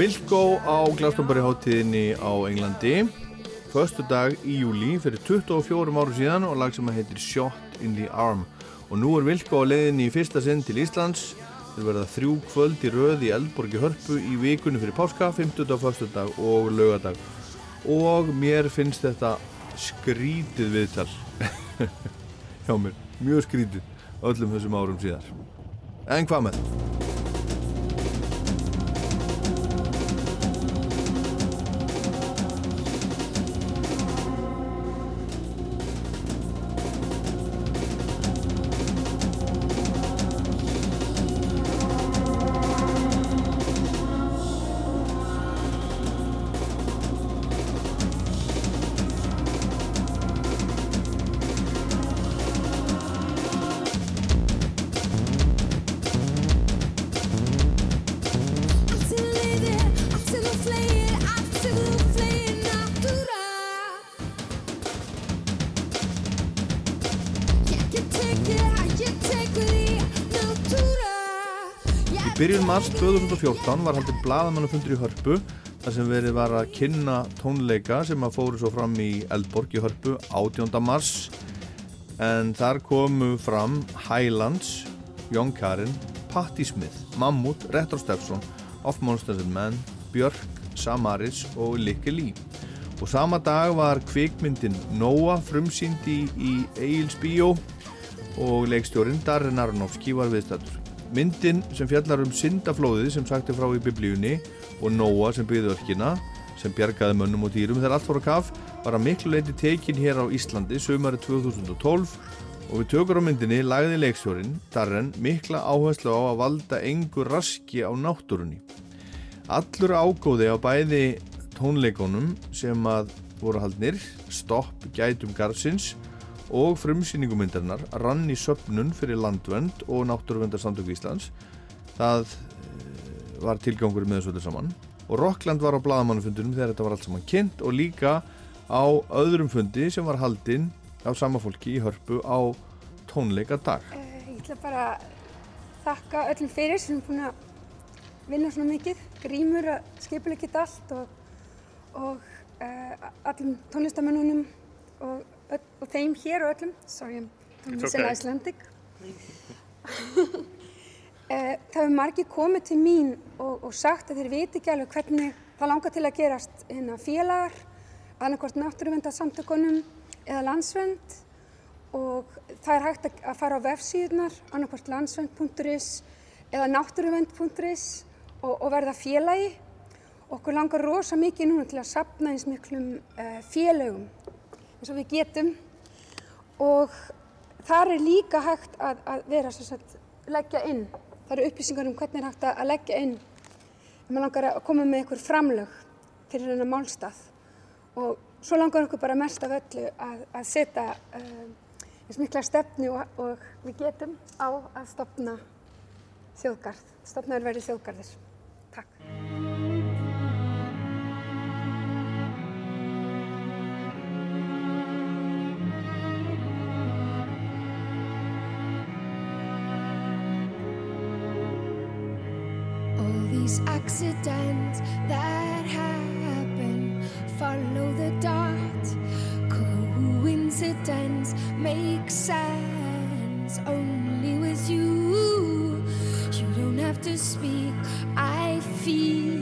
Wilco á Glastonbury hátíðinni á Englandi. Föstu dag í júli fyrir 24 áru síðan og lag sem heitir Shot in the Arm. Og nú er Wilco á leiðinni í fyrsta sinn til Íslands. Þeir verða þrjú kvöld í röð í Eldborgi Hörpu í vikunni fyrir páska 50. föstu dag og lögadag og mér finnst þetta skrítið viðtal. Hjá mér, mjög skrítið öllum þessum árum síðar. En hvað með það? 2014 var haldið bladamannafundur í Hörpu þar sem verið var að kynna tónleika sem að fóru svo fram í Eldborg í Hörpu 18. mars en þar komu fram Highlands, Young Karen, Patti Smith, Mammut, Retro Stepson, Off Monsters and Men, Björk, Samaris og Likke Lee. Og sama dag var kvikmyndin Noah frumsýnd í, Egil's Bíó og leikstjórin Darren Aronofsky var viðstættur. Myndin sem fjallar um syndaflóðið sem sagt er frá í biblíunni og Nóa sem byggði örkina sem bjargaði mönnum og dýrum þegar allt voru kaf var að miklu leiti tekin hér á Íslandi sömari 2012 og við tökur á myndinni lagði leikstjórin Darren mikla áherslu á að valda engur raski á náttúrunni. Allur ágóði á bæði tónleikonum sem að voru haldnir Stopp gætum garfsins og frumsýningumindarinnar rann í söpnun fyrir landvend og náttúruvendarsamtöku Íslands. Það eh, var tilgangur með þessu öllu saman. Og Rockland var á bladamannufundunum þegar þetta var allt saman kynnt og líka á öðrum fundi sem var haldinn af sama fólki í hörpu á tónleika dag Ég ætla bara að þakka öllum fyrir sem er búin að vinna svona mikið, grímur að skipulegja þetta allt og, og uh, allum tónlistamennunum og, og þeim hér og öllum, sorry I'm missing okay. Icelandic. Eh, Það hefur margir komið til mín og, og sagt að þeir viti ekki alveg hvernig það langar til að gerast hérna félagar, annarkvort náttúruvendarsamtökunum eða landsvend og það er hægt að- fara á vefsíðunar, annarkvort landsvend.is eða náttúruvend.is og, og verða félagi. Okkur langar rosa mikið núna til að sapna eins miklum uh, félögum eins og við getum og þar er líka hægt að, að vera sagt, leggja inn. Það eru upplýsingar um hvernig er hægt að leggja inn. Ef maður langar að koma með einhver framlög fyrir hennar málstað og svo langar okkur bara mest af öllu að, að setja uh, eins mikla stefnu og, og við getum á að stopna þjóðgarð. Stopnaður verið þjóðgarðir. Accidents that happen follow the dot. Coincidence makes sense only with you. You don't have to speak. I feel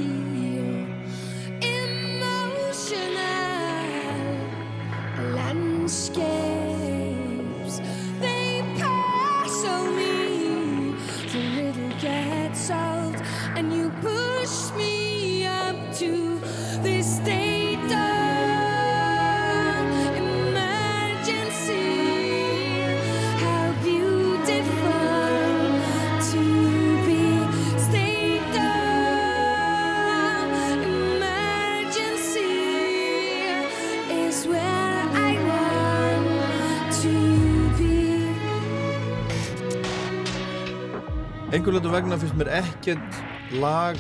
Einhverjum vegna finnst mér ekkert lag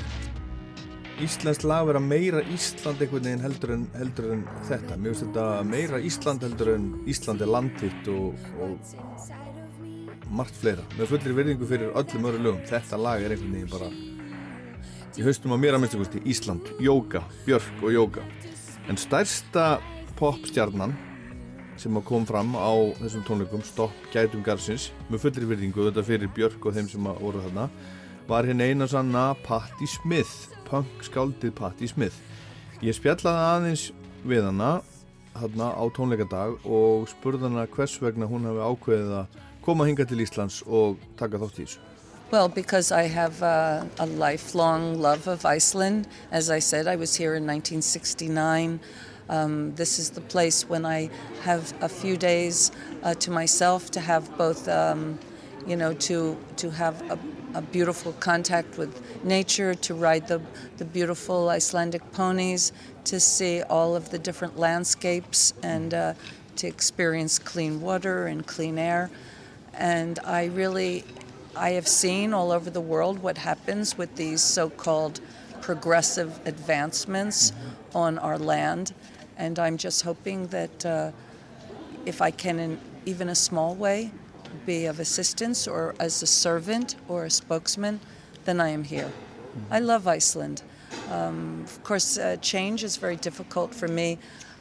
Íslensk lag vera meira Ísland einhvern veginn heldur en, heldur en þetta. Mér finnst þetta meira Ísland heldur en Ísland er landhitt og, og margt fleira. Með fullir virðingu fyrir öllum öðru lögum þetta lag er einhvern veginn bara í haustum á mér að minnstu kosti Ísland, Jóka, Björk og Jóka en stærsta popstjarnan sem kom fram á þessum tónleikum Stopp gætum garðsins með fullri virðingu þetta fyrir Björk og þeim sem voru þarna var hérna eina sanna Patti Smith punk skáldið Patti Smith ég spjallaði aðeins við hana þarna á tónleikadag og spurði hana hvers vegna hún hafi ákveðið að koma hinga til Íslands og taka þátt í þessu Well, because I have uh, a lifelong love of Iceland. As I said, I was here in 1969. Um, this is the place when I have a few days uh, to myself to have both, um, you know, to to have a, a beautiful contact with nature, to ride the the beautiful Icelandic ponies, to see all of the different landscapes, and uh, to experience clean water and clean air. And I really I have seen all over the world what happens with these so called progressive advancements on our land. And I'm just hoping that uh, if I can, in even a small way, be of assistance or as a servant or a spokesman, then I am here. I love Iceland. Um, of course, uh, change is very difficult for me.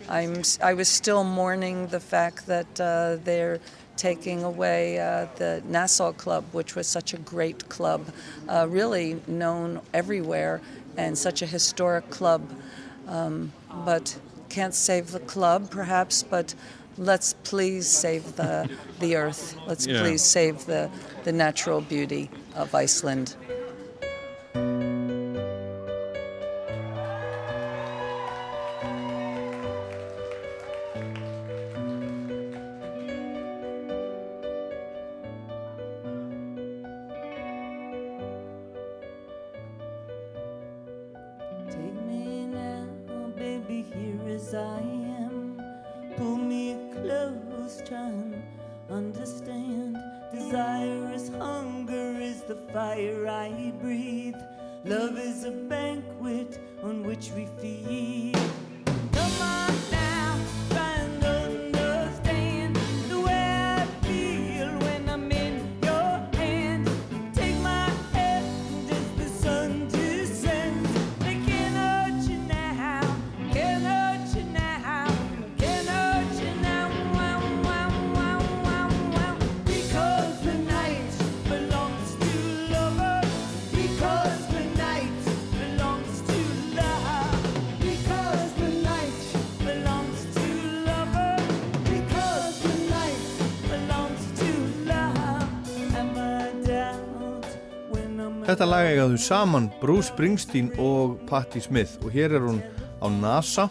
I'm, I was still mourning the fact that uh, they're taking away uh, the Nassau Club, which was such a great club, uh, really known everywhere, and such a historic club. Um, but can't save the club, perhaps, but let's please save the, the earth. Let's Yeah. please save the, the natural beauty of Iceland. Lag eigaðu saman Bruce Springsteen og Patti Smith. Og hér er hún á NASA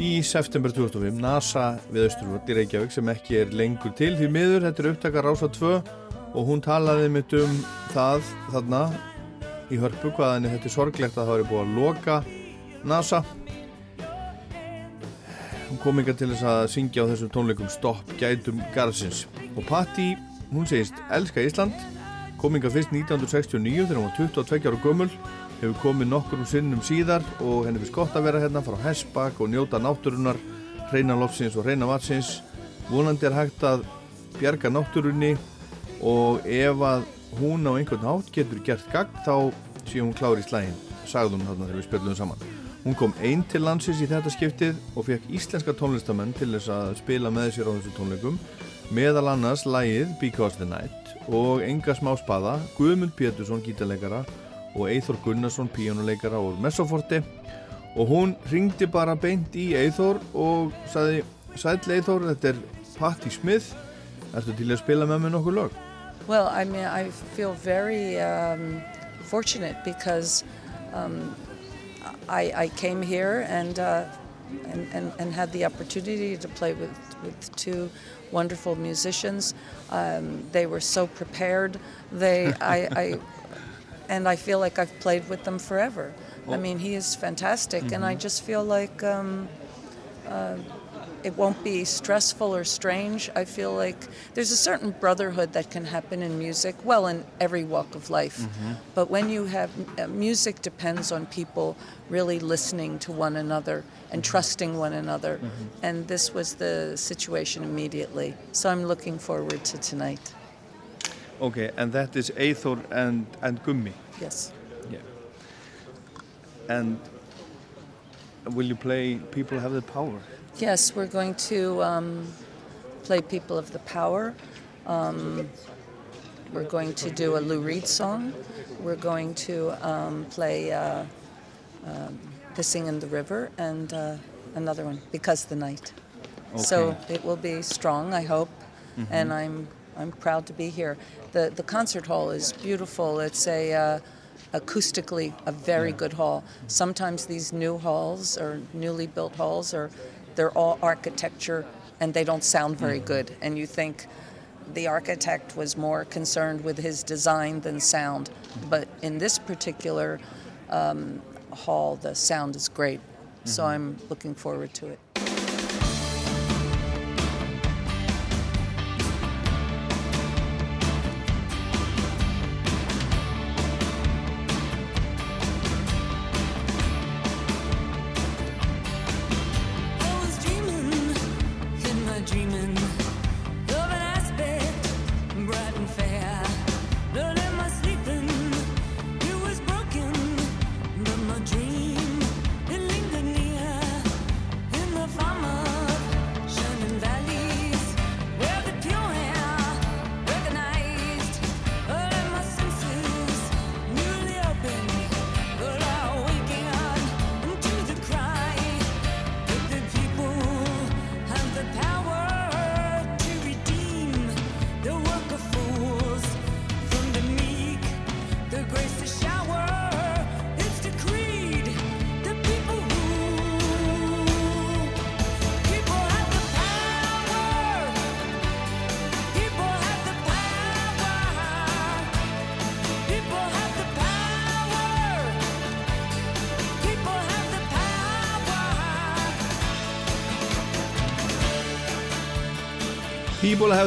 í september 2005 NASA við Östurvöld í Reykjavík sem ekki er lengur til því miður, þetta er upptakar Rása 2 og hún talaði mitt um það þarna í hörpu hvað henni þetta er sorglegt að það væri búið að loka NASA. Hún kom ykkar til þess að syngja á þessum tónleikum Stopp gætum garðsins. Og Patti, hún segist elska Ísland kom ykkar fyrst 1969 þegar hún var 22 ára gömul hefur komið nokkur um sinnum síðar og henni finnst gott að vera hérna frá Hesbak og njóta náttúrunar reyna lofsins og reyna vatsins vonandi er hægt að bjarga náttúrunni og ef að hún á einhvern hátt getur gert gagn þá sé hún klári í slægin sagði hún þarna þegar við spjöldum saman. Hún kom einn til landsins í þetta skiptið og fekk íslenska tónlistamenn til þess að spila með sér á þessu tónleikum meðal annars lægið Because the Night og enga smá spada Guðmund Pétursson gítarleikara og Eithor Gunnarsson píjónuleikara og Messoforti og hún ringdi bara beint í Eithor og sagði Sæll Eithor, þetta er Patti Smith Ertu til að spila með mér nokkuð lög? Well, I mean, I feel very um, fortunate because um, I, I came here and, uh, and, and, and had the opportunity to play with, with two wonderful musicians. Um, they were so prepared. They, I, I, and I feel like I've played with them forever. I Oh. mean, he is fantastic, and I Mhm. just feel like um, uh, it won't be stressful or strange. I feel like there's a certain brotherhood that can happen in music, well, in every walk of life. Mhm. But when you have uh, music, depends on people really listening to one another and trusting one another. Mhm. And this was the situation immediately. So I'm looking forward to tonight. Okay, and that is Eithor and, and Gummi Yes. yeah. And will you play People Have the Power? Yes, we're going to um, play People of the Power. Um, we're going to do a Lou Reed song. We're going to um, play uh, um, Pissing in the River and uh, another one, Because the Night. So it will be strong, I hope, Mhm. and I'm I'm proud to be here. the The concert hall is beautiful. It's a uh, acoustically a very Yeah. good hall. Sometimes these new halls or newly built halls are they're all architecture and they don't sound very good, and you think the architect was more concerned with his design than sound. But in this particular um, hall, the sound is great. So Mhm. I'm looking forward to it.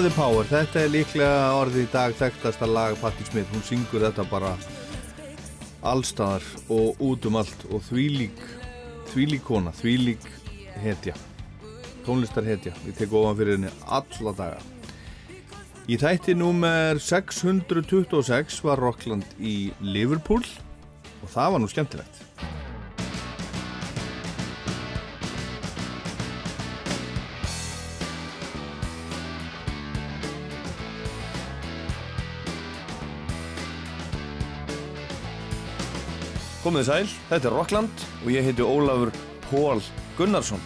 The Power, þetta er líklega orðið í dag þekktasta lag Patti Smith, hún syngur þetta bara allstaðar og út um allt. Og þvílík þvílík kona, þvílík hetja. Tónlistar hetja, við tekum ofan fyrir henni alla daga. Í þætti númer 626 var Rockland í Liverpool og það var nú skemmtilegt Komið sæl, þetta er Rockland og ég heiti Ólafur Pól Gunnarsson.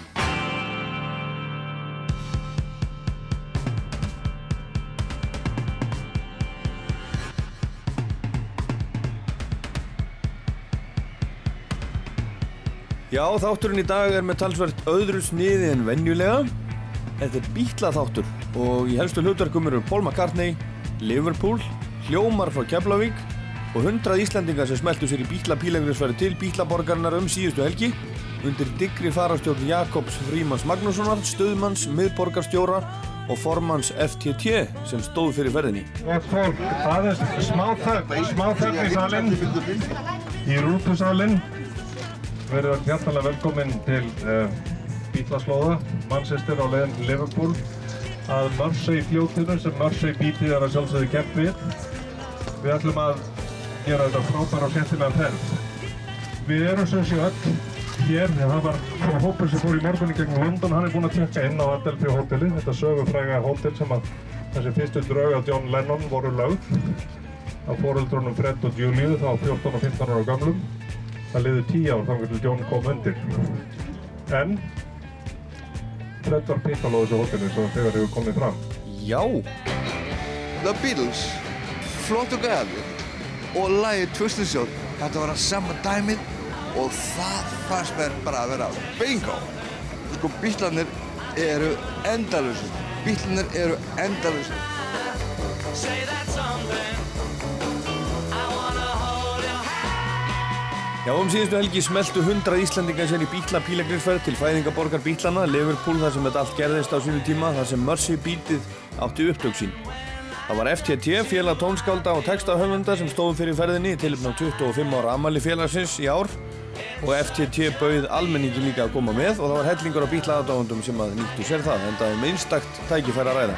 Já, þátturinn í dag er með talsvert öðru sniði en venjulega. Þetta er bítla þáttur og í helstu hlutverkum eru Paul McCartney, Liverpool, Hljómar frá Keflavík og hundrað Íslandingar sem smeltu sér í bítla pílengriðsfæri til bítlaborgarnar um síðustu helgi undir digri farastjórn Jakobs Frímans Magnússonar, stöðmanns, miðborgarstjóra og formanns FTT sem stóð fyrir ferðinni. Gott fólk, það er smá þögn, smá þögn í salin, í rútusalinn. Verið að hjartalega velkomin til uh, Bítlaslóða, Manchester á leiðin til Liverpool, að Mersey fljótinu sem Mersey bítið er að sjálfsögðu kemp við. Við ætlum að gera þetta frábæra og skemmtilega ferð. Við erum sem sé öll hér, það var hópur sem fór í morgunni gegnum London, hann er búinn að tjekka inn á Adelphi hóteli, þetta sögufræga hótel sem að þessi fyrstu drauga John Lennon voru lögð á fóreldrunum Fred og Julie þá 14 og 15 ára gamlum. Það liði 10 ár þangar til John kom undir. En Fred var pitt á þessu hóteli svo þegar hefur komið fram. Já! The Beatles, flottu gæði og lagið Twisted Sister, þetta var að sama dæmið og það fannst mér bara að vera bingo. Sko bílarnir eru endalusir, bílarnir eru endalusir. Já, um síðustu helgi smeltu 100 Íslandingar sér í bítla pílagrinsferð til fæðingaborgar bítlana, Liverpool þar sem þetta allt gerðist á sínu tíma, þar sem Mercy bítið átti upptök sín. Það var FTT, félag tónskálda og textahöfunda sem stóðum fyrir ferðinni til um 25 ára amali félagsins í ár og FTT bauð almenningi líka að koma með og það var hellingur á bítlaðadáðundum sem að nýttu sér það, en það er minnstakt tækifæri að ræða.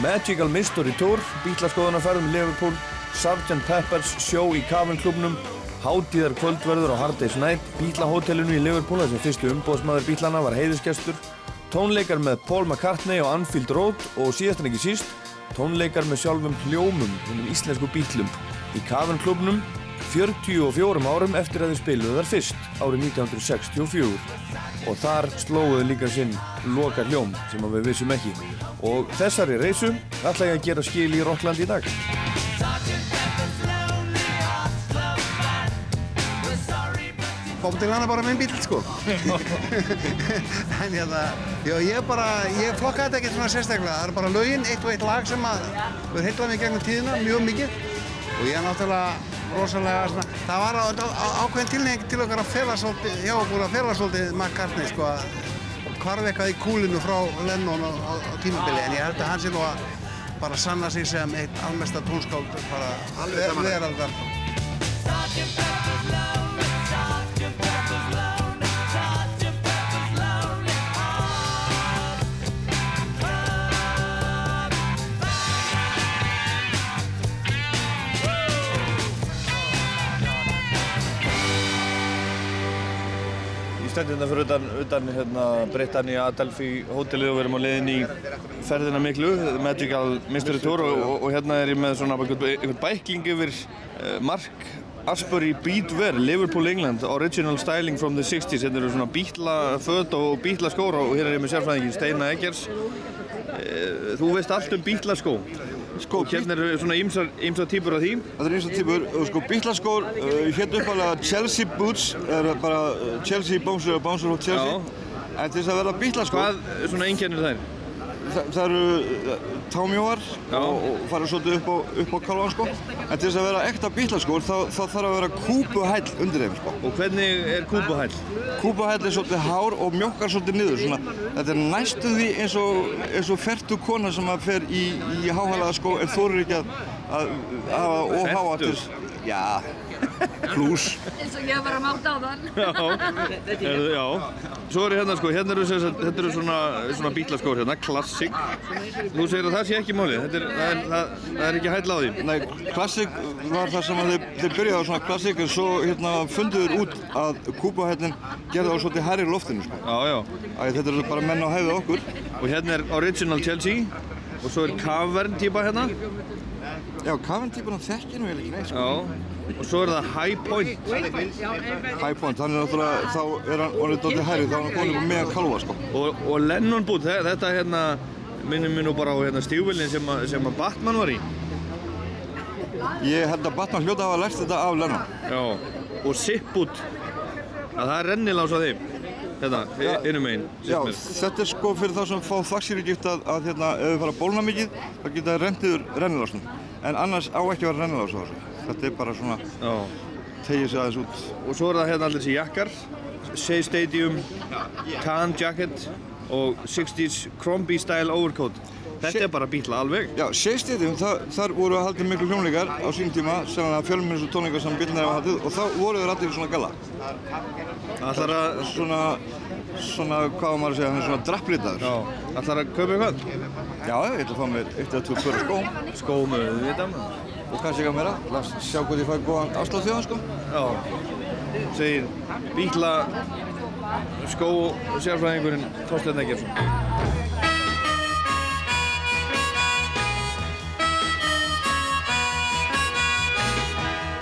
Magical Mystery Tour, bítlaskoðunarferðum Liverpool, Sgt. Peppers, sjó í Cavern klubnum, Hátíðar kvöldverður á Hard Day's Night, Bílahótelinu í Liverpool þar sem fyrstu umbóðsmaður bílana var heiðusgestur, tónleikar með Paul McCartney á Anfield Road og síðast en ekki síst, tónleikar með sjálfum hljómum húnum íslensku bílum í Cavern klubnum 44 árum eftir að þau spiluðu þar fyrst árið 1964 og þar slóuðu líka sinn loka hljóm sem við vissum ekki. Og þessari reysu ætla ég að gera skil í Rockland í dag Bob Dylan er bara minn bíl sko. En hérna já, ég bara, ég flokka þetta ekkert svona sérstaklega. Það er bara lögin, eitt og eitt lag sem að verður heitlað mig gegnum tíðina, mjög mikið. Og ég er náttúrulega rosalega svona, það var á, á, ákveðin tilnefing til okkar að fela svolítið, hjá okkur að fela svolítið McCartney sko að hvarf eitthvað í kúlinu frá Lennon á, á, á tímabili. En ég held að hann sé nú að bara sanna sig sem eitt almesta tónskáld bara Alveg stendi hérna fyrir utan, utan hérna, Britannia Adelphi hótelið og við erum á leiðin í ferðina miklu, Magical Mystery Tour og, og, og hérna er ég með svona einhvern, bækling yfir uh, Mark Asbury Beatwear, Liverpool, England, Original Styling from the 60s. Hérna eru svona bítla föt og bítla skór og hér er ég með sérfræðingin Steina Eggers. Uh, þú veist allt um bítla skó. Sko, hérna eru svona ýmsar típur af því. Þetta er eins og típur, og sko bítlaskór, uh, hérna uppalega Chelsea Boots, er bara uh, Chelsea Bouncer og Bouncer og Chelsea. En til þess að verða bítlaskór... Hvað svona einkennir þær? Það, það eru uh, támjóar og, og fara svolítið upp á, upp á kalvan sko. En til þess að vera ekta bítlaskór þá, þá þarf að vera kúpuhæll undir þeim sko. Og hvernig er kúpuhæll? Kúpuhæll er svolítið hár og mjókkar svolítið niður. Svona, þetta er næstu því eins og, eins og fertu kona sem að fer í, í háhælaða skó en þorir ekki að, hafa of háattur. Já, plús. eins og ég var að máta á þann Já, er, já. Svo er hérna sko, hérna eru, sem sagt- þetta eru svona, svona bítlaskór hérna, klassik. Nú segir að það sé ekki málið, þetta er, það er, það, það er ekki hæll á því. Nei, klassik var það sem að þeir, þeir byrjaði á svona klassik en svo hérna funduður út að kúpuhællin gerði á svolítið hærri loftinu sko. Já, já. Æ, þetta eru bara menn á hæðu okkur. Og hérna er Original Chelsea og svo er Cavern típa hérna. Já, Cavern típan þekkir nú eiginlega ekki neitt sko. Já, og svo er það High Point. High Point, hann er náttúrulega, þá er hann orðið dálítið hærri, þá er hann konið með að kalva sko. Og, og Lennon þe- þetta hérna minnum mér nú bara á hérna stígvillin sem, að- sem að Batman var í. Ég held að Batman hljóta hafa lært þetta af Lennon. Já, og Zip Boot, að það er rennilás á þeim. Þetta, innum einn. Já, þetta er sko fyrir þá sem fá þvagsýrugift að, að hérna, ef þau fara að bólna mikið, þá geta það rendiður rennilásnum. En annars á ekki að vera rennilás á þessu. Þetta er bara svona, tegið sig aðeins út. Og svo er það hérna allir þessi jakkar, Shea Stadium, Tan Jacket og 60s Crombie Style Overcoat. Þetta er bara bítla alveg. Já, Seistýðum, þar voru að haldið miklu hljómleikar á sín tíma, sem að fjölmennins og tónleikar sem bílnir hafa haldið og þá voru þeir allir í svona galla. Ætlar að... Svona, svona, hvað maður að segja, hann er svona drapplitaður. Já, ætlar að kaupa eitthvað? Já, ég ætla að fá mér eitt eða tvö pöru skó. Skó með þetta maður. Og kannski eitthvað meira, að sjá hvort ég fæ góðan afslátt þjóðan sko. Já, segir bítla skó sérfræðingurinn Þorsteinn Eggertsson.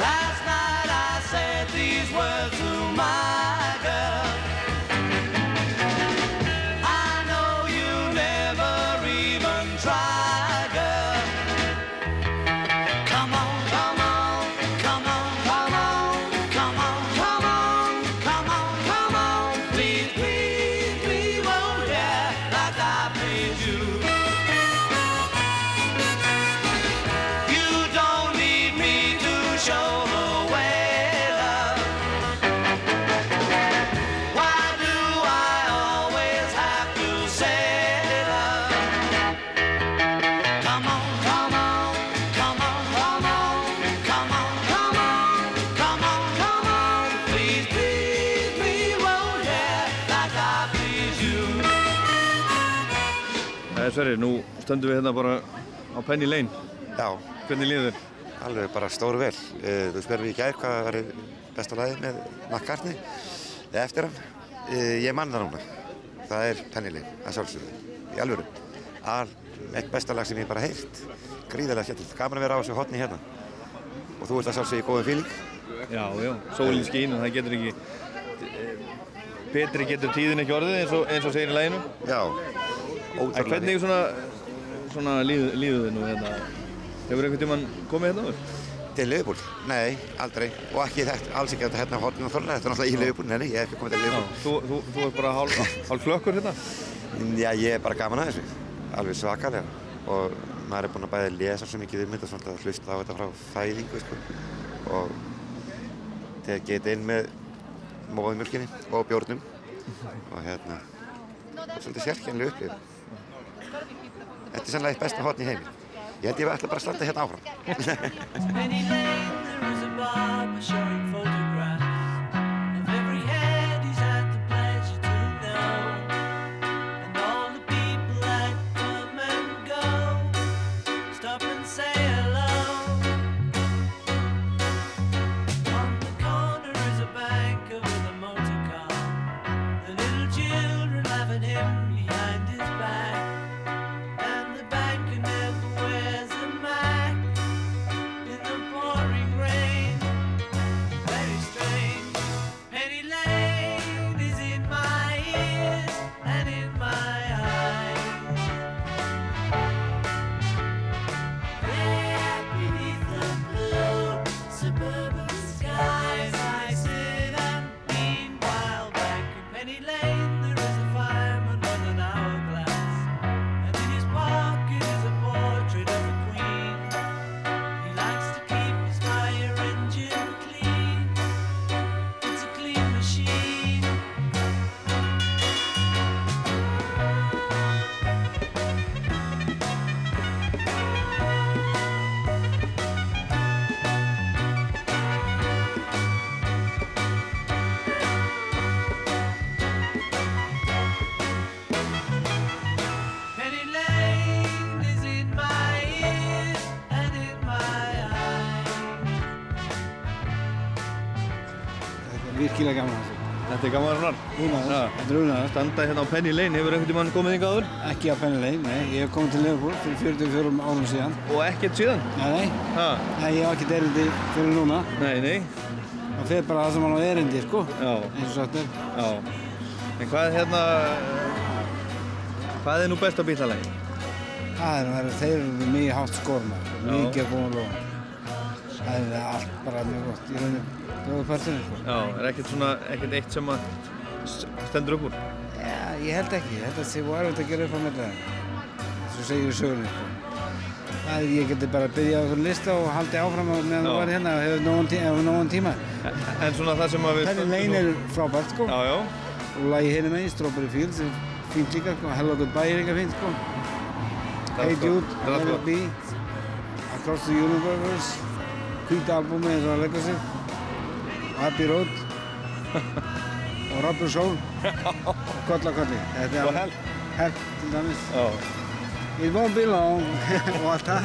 Last night I said these words to my stöndum við hérna bara á Penny Lane. Já. Hvernig líður þér? alveg bara stóru vel. Uh, þú spyrir mig í gær hvað var besta lagi með McCartney, eða eftir hann. Uh, ég mann það núna. Það er Penny Lane, að sjálfsögðu, í alvöru. Al, eitt besta lag sem ég bara heilt. Gríðarlega skemmtilegt. Gaman að vera á þessu hotni hérna. Og þú ert að sjálfsögðu í góðum fíling. Já, já, sólinn skín og það getur ekki betri getur tíðin ekki orðið eins og, eins og segir í læginu Já, En ótrúlega hvernig svona, svona líð, líður þið nú hérna Hefur einhvern tímann komið hérna úr? Til Liverpool? Nei, aldrei. Og ekki þetta, alls ekki þetta hérna á hotninu þorlega. Þetta er náttúrulega í Liverpool. Nei, nei, ég hef ekki komið til Liverpool. Þú, þú, þú er bara hálf, hálf klökkur hérna? Já, ég er bara gaman að þessu. Alveg svakalega. Og maður er búinn að bæði lesa svo mikið um þetta, svona að hlusta á þetta frá fæðingu, sko. Og þegar geta inn með móðumjölkinni og bjórnum. Og hérna, svolítið sérkjænlega upplifun. Þetta er sannlega eitt besta hotn í heimi. Ég held ég ætla bara að standa hérna áfram. Er unaður. Standa hérna á Penny Lane, hefur einhvern tímann komið þig áður? Ekki á Penny Lane, nei. Ég hef komið til Liverpool fyrir 44 árum síðan. Og ekkert síðan? Nei, nei. Ha? Nei, ég hef ekkert erindi fyrir núna. Nei, nei. Það fer bara það sem hann á erindi, sko. Já. Eins og sagt er. Já. En hvað er hérna, hvað er nú besta bílalagi? Það er, það er, þeir eru mjög hátt skórmar. Já. Mikið að góða lóðan. Það er allt bara mjög gott. Í rauninni, góðu partinu, sko. Já, er ekkert svona, ekkert eitt sem að stendur upp úr? Já, ég held ekki. Ég held að það sé erfitt að gera upp á millega. Svo segir við sögurinn, sko. Það ég geti bara byrjað á einhvern lista og haldið áfram meðan þú var hérna og hefur nógan, tí hefur nógan tíma. En svona það sem að við... Penny Lane er frábært, sko. Já, já. Og lagi hérna megin, Strawberry Fields, er fínt líka, sko. Hello Goodbye er líka fínt, sko. Hey sko- er sko- It Be, Across the Universe, hvita albumi eins og að leggja sig, Abbey Road og Rubber Soul, Kolla Kolli. Þetta er Help. Help til dæmis. It won't be long og allt það.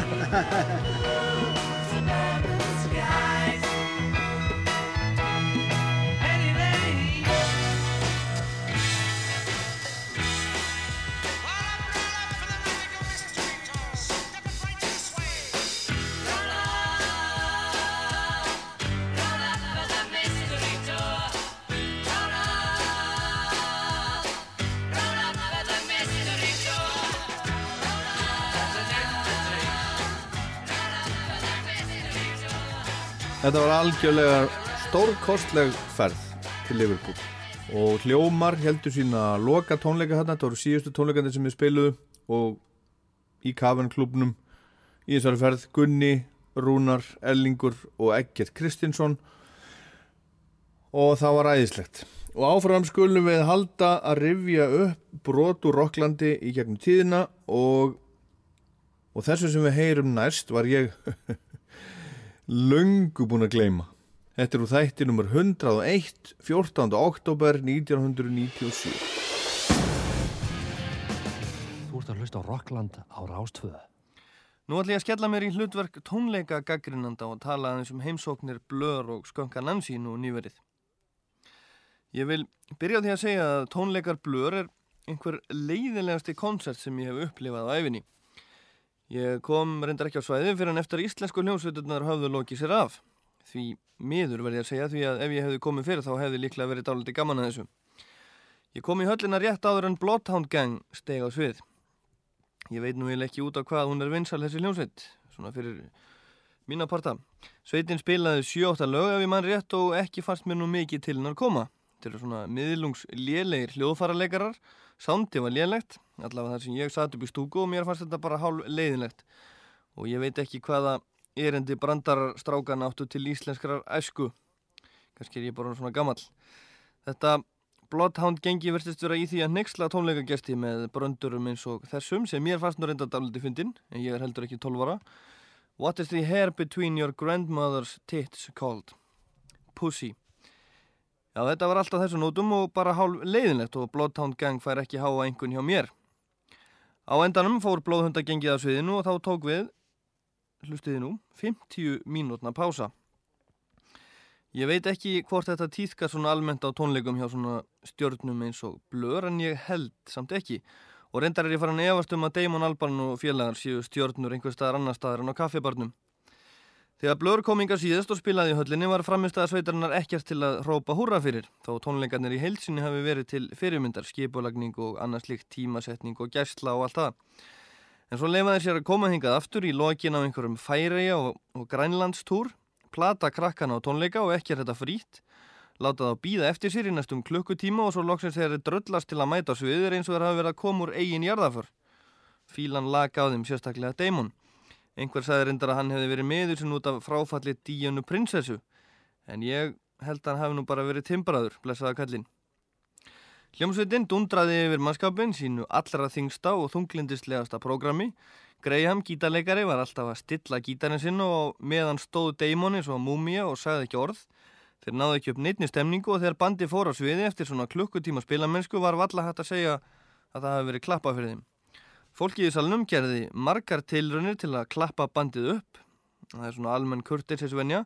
Þetta var algjörlega stórkostleg ferð til Liverpool. Og hljómar heldur sína loka tónleika þarna, þetta voru síðustu tónleikandi sem við spiluðu. Og í Kavan klubnum í þessari ferð Gunni, Rúnar, Ellingur og Eggert Kristinsson. Og það var æðislegt. Og áfram skulum við halda að rifja upp brot úr Rocklandi í gegnum tíðina. Og og þessu sem við heyrum næst var ég löngu búin að gleyma. Þetta er úr þætti nummer 101, 14. oktober 1997. Þú ert að hlusta á Rockland á Rástvöðu. Nú ætlum ég að skella mér í hlutverk tónleika gaggrinnanda og tala aðeins um heimsóknir Blur og Skönka Nancy nú nýverið. Ég vil byrja því að segja að tónleikar Blur er einhver leiðilegasti konsert sem ég hef upplifað á æfinni. Ég kom reyndar ekki á svæði fyrir en eftir að íslensku hljómsveiturnar höfðu lokið sér af. Því miður verði að segja því að ef ég hefði komið fyrir þá hefði líklega verið dálítið gaman að þessu. Ég kom í höllina rétt áður en Bloodhound Gang steg á svið. Ég veit nú eiginlega ekki út á hvað hún er vinsal þessi hljómsveit, svona fyrir mína parta. Sveitin spilaði 7-8 lög ef ég mann rétt og ekki fannst mér nú mikið til hennar koma. Þetta eru svona miðlungs lélegir hljóðfaraleikarar, sándi var lélegt, allavega þar sem ég satt upp í stúku og mér fannst þetta bara hálf leiðinlegt. Og ég veit ekki hvaða erendi brandarstrákan áttu til íslenskrar æsku. Kannski er ég bara svona gammal. Þetta Bloodhound gengi verðist vera í því að nexla tónleikagesti með bröndurum eins og þessum sem mér fannst nú reynda dáliti fyndin en ég er heldur ekki 12 ára What is the hair between your grandmother's tits called? Pussy Já þetta var alltaf þessu nótum og bara hálf leiðinlegt og Bloodhound gang fær ekki háa einhvern hjá mér Á endanum fór blóðhundagengið af sviðinu og þá tók við hlustiði nú 50 mínútna pása Ég veit ekki hvort þetta týðkar svona almennt á tónleikum hjá svona stjórnum eins og blör en ég held samt ekki. Og reyndar er ég farin að efast um að Damon Albarn og félagar séu stjórnur einhver staðar annar staðar en á kaffibarnum. Þegar blör kom yngar síðast og spilaði í höllinni var framistæða sveitarinnar ekkert til að hrópa húra fyrir, þó tónleikarnir í heilsinni hafi verið til fyrirmyndar, skipulagning og annars líkt tímasetning og gæsla og allt það. En svo leifaði sér að koma hingað aftur í lokin á einhverjum færeja og, og grænlandstúr plata krakkana á tónleika og ekki er þetta frít láta þá býða eftir sér í næstum klukkutíma og svo loksins þeir eru dröllast til að mæta sviðir eins og þeir hafa verið að koma úr eigin jarðaför fílan laga á þeim sérstaklega Damon einhver sagði reyndar að hann hefði verið meður sem út af fráfalli Díunu prinsessu en ég held að hann hafi nú bara verið timbraður, blessaða kallinn Hljómsveitin dundraði yfir mannskapin sínu allra þingsta og þunglindislegasta prógrami Graham, gítarleikari, var alltaf að stilla gítarinn sinn og meðan stóðu Damon eins og múmia og sagði ekki orð. Þeir náðu ekki upp neittni stemningu og þegar bandi fór á sviði eftir svona klukkutíma spilamennsku var valla hægt að segja að það hafi verið klappa fyrir þeim. Fólkið í salnum gerði margar tilraunir til að klappa bandið upp. Það er svona almenn kurtir þessu venja.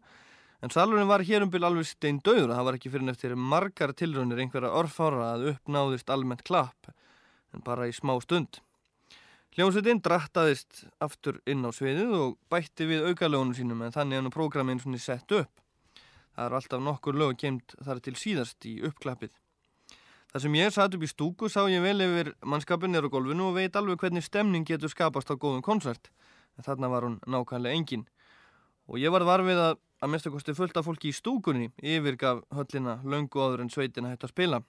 En salurinn var hér um byrj alveg stein döður það var ekki fyrir eftir margar tilraunir einhverja orðfára að uppnáðist almennt klapp en bara í smá stund. Hljómsveitin drattaðist aftur inn á sviðið og bætti við aukalögunum sínum en þannig hann og prógramin svona sett upp. Það eru alltaf nokkur lög geimt þar til síðast í uppklappið. Það sem ég satt upp í stúku sá ég vel yfir mannskapin er á golfinu og veit alveg hvernig stemning getur skapast á góðum konsert. En þarna var hún nákvæmlega engin. Og ég var varfið að að mesta kosti fullt af fólki í stúkunni yfirgaf höllina löngu áður en sveitina hætti að spila.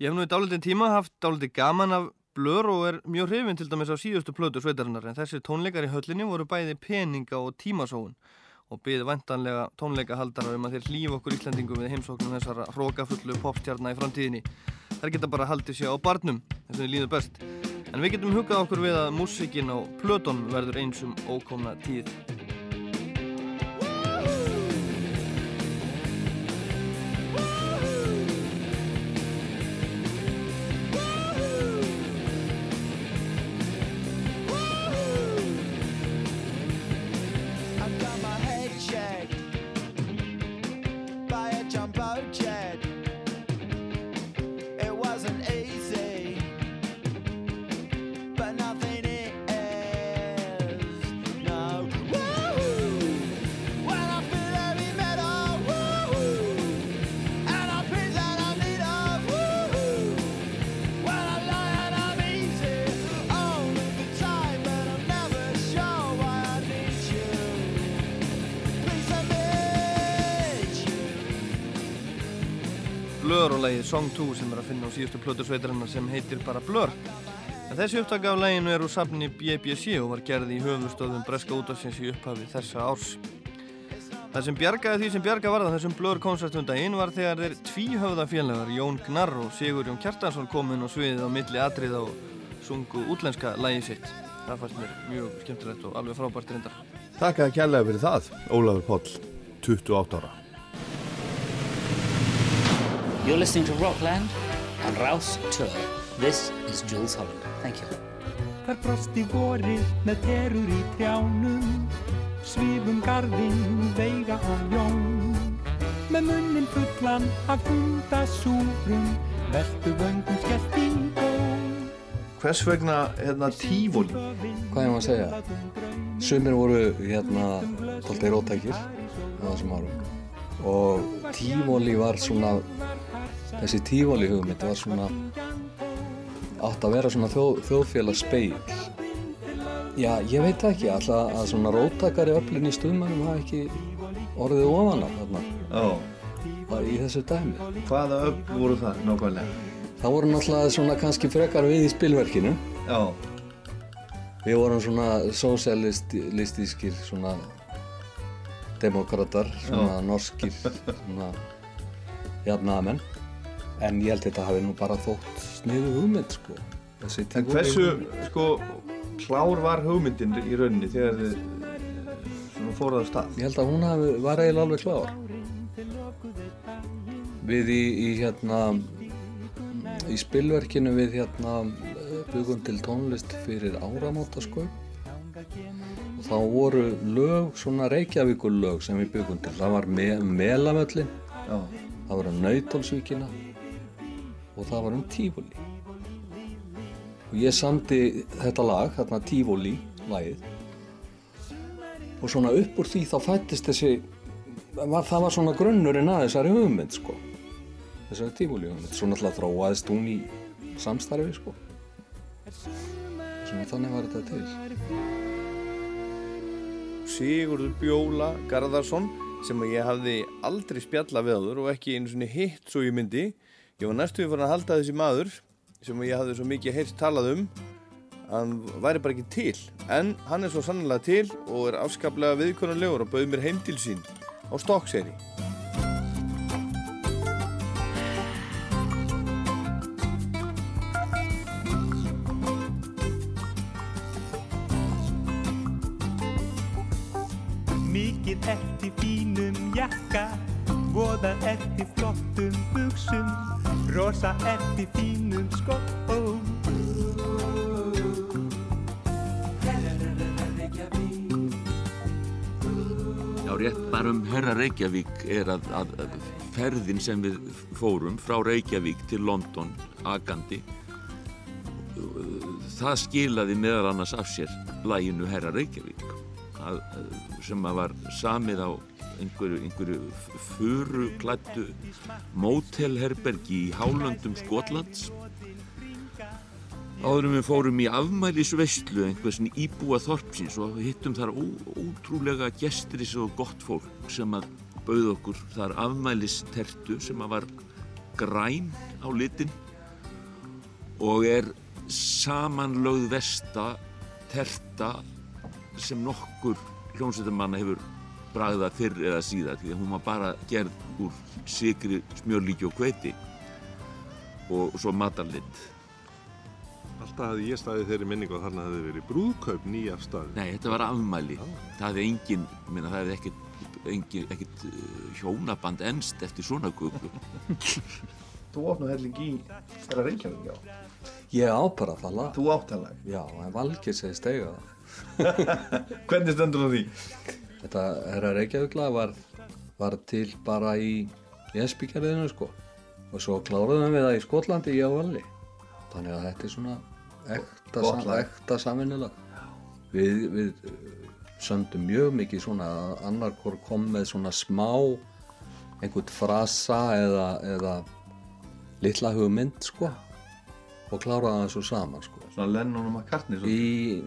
Ég hef nú í dálitinn tíma haft dálitinn gaman af blör og er mjög hrifin til dæmis á síðustu plötu sveitarinnar en þessir tónleikar í höllinni voru bæði peninga og tímasóun og byði vantanlega tónleikahaldara um að þeir hlýfa okkur Íslandingum við heimsóknum þessara hrókafullu popstjarnar í framtíðinni. Þær geta bara haldið sér á barnum, þess að þið líður best. En við getum hugað okkur við að músikin á plöton verður einsum ókomna tíð. Song 2 sem er að finna á síðustu plötu sveitarinnar sem heitir bara Blur. En þessi upptaka af laginu er úr safni BBC og var gerð í höfustöðum Breska útafsins í upphafi þessa árs. Það sem bjargaði því sem bjarga varða þessum Blur koncertum daginn var þegar þeir tvíhöfða félagar Jón Gnarr og Sigur Jón Kjartansson komin á sviðið á milli atriða og sungu útlenska lagið sitt. Það fannst mér mjög skemmtilegt og alveg frábært reyndar. Takk að kærlega fyrir það, Ólafur Páll, 28 ára. You're listening to Rockland on Rouse Tour. This is Jules Holland. Thank you. þar brosti vorið með perur í trjánum Svífum garðinn, veiga og jón Með munnin fullan af hundasúrum Veltu vöngum skellt í góm Hvers vegna hérna tífóli? Hvað ég maður að segja? Sumir voru hérna tóltið róttækir á þessum árum og tífóli var svona þessi tífóli hugmynd var svona átt að vera svona þjóð, þjóðfélags speil Já, ég veit ekki alltaf að svona róttækari öflin í stuðmannum hafa ekki orðið ofan af þarna Já. í þessu dæmi Hvaða öfl voru það nákvæmlega? Það voru náttúrulega svona kannski frekar við í spilverkinu. Já. Við vorum svona sósialistískir svona demokrater, svona norskir, svona jafnaðamenn. En ég held þetta hafi nú bara þótt sniðu hugmynd, sko. En hversu, sko, klár var hugmyndin í rauninni þegar þið svona fóruð af stað? Ég held að hún hafi, var eiginlega alveg klár. Við í, í hérna, í spilverkinu við hérna byggum til tónlist fyrir áramótaskaup og þá voru lög, svona Reykjavíkur lög sem við byggum til. Það var me Melamöllin, Já. það var um Nautólsvíkina og það var um Tífóli. Og ég samdi þetta lag, þarna Tífóli, lagið og svona upp úr því þá fættist þessi var, það var svona grunnurinn að þessari hugmynd sko þessari tímúli hugmynd svo náttúrulega þróaðist hún í samstarfi sko svona þannig var þetta til Sigurður Bjóla Garðarsson sem ég hafði aldrei spjalla við áður og ekki einu svona hitt svo ég myndi. Ég var næstu fyrir að halda þessi maður sem ég hafði svo mikið heyrst talað um. Hann væri bara ekki til en hann er svo sannlega til og er afskaplega viðkonulegur og bauð mér heim til sín á Stokkseri Mikið eftir fínum jakka Voða eftir flottum buksum Rosa eftir fínum skóm Já, rétt bara um Herra Reykjavík er að, að, að ferðin sem við fórum frá Reykjavík til London agandi það skilaði meðal annars af sér læginu Herra Reykjavík að, sem að var samið á einhverju, einhverju furu klættu mótelherbergi í hálöndum Skotlands. Áðurum við fórum í afmælisveislu einhversin íbúa þorpsins og hittum þar ó, ótrúlega gestris og gott fólk sem að bauð okkur þar afmælistertu sem að var græn á litin og er samanlögð vesta terta sem nokkur hljómsveitamanna hefur bragðað fyrr eða síðar því að hún var bara gerð úr sigri, smjörlíki og hveiti og svo matarlind Alltaf hafði ég staðið þeirri minningu að þarna hefði verið brúðkaup nýjaf staði. Nei, þetta var afmæli. Það hefði engin, minna, það hefði ekkert, engin, ekkert uh, hjónaband ennst eftir svona köku. Þú opnaði helling í Herra Reykjavík, já. Ég á bara það lag. Þú átt það lag? Já, en Valgir segist eiga það. Hvernig stendur það því? Þetta Herra Reykjavík lag var, var til bara í Esbíkjariðinu sko. Og svo kláruðum við það í Skotlandi, ég og Valli. Þannig að þetta er svona ekta, sam, ekta saminnilag. Við, við uh, söndum mjög mikið svona að annar hvort kom með svona smá einhvern frasa eða, eða litla hugmynd sko og kláraði það svo saman sko. Svona Lennon og McCartney Í,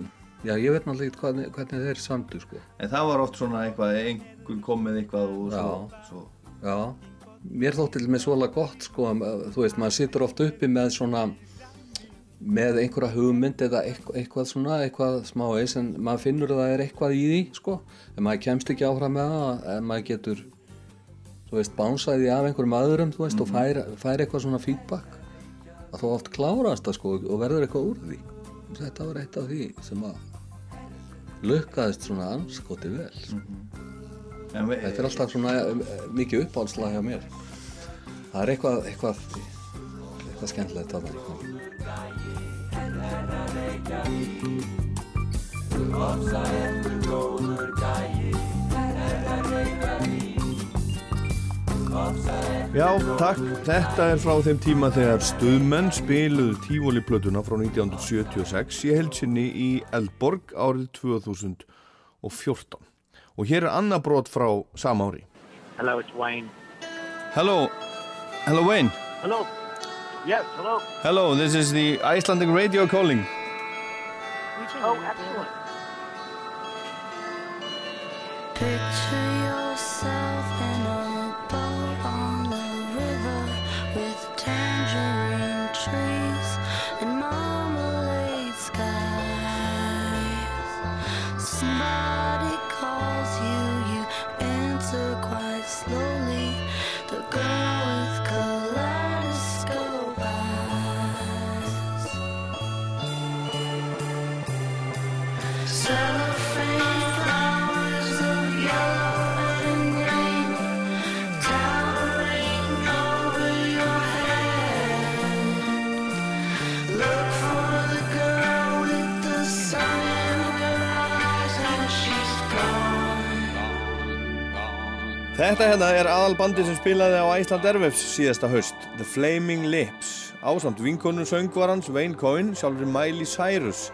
já, ég veit náttúrulega ekki hvernig, hvernig þeir samdu sko. En það var oft svona eitthvað, einhver kom með eitthvað og svo, Já. svo. Já, mér þótti til með svolega gott sko, þú veist, maður situr oft uppi með svona með einhverja hugmynd eða eitthvað, svona, eitthvað smá eis en maður finnur að það er eitthvað í því sko, en maður kemst ekki áfram með það en maður getur, þú veist, bánsaði af einhverjum öðrum, þú veist, og fær, fær eitthvað svona feedback að þú oft klárast það sko og verður eitthvað úr því þetta var eitt af því sem að lukkaðist svona anskoti vel sko. Þetta er alltaf svona eh, mikið uppáhaldslag hjá mér. Það er eitthvað, eitthvað, eitthvað skemmtilegt að það. Reykjavík Já, takk. Þetta er frá þeim tíma þegar stuðmenn spiluðu tífóliplötuna frá 1976 í helsinni í Eldborg árið 2014. Og hér er annað brot frá sama ári. Hello, it's Wayne. Hello, hello Wayne. Hello. Yes, hello. Hello, this is the Icelandic radio calling. Oh, excellent. Picture yourself Þetta hérna er aðalbandi sem spilaði á Iceland Airwaves síðasta haust, The Flaming Lips, ásamt vinkonu söngvarans Wayne Coyne, sjálfur Miley Cyrus.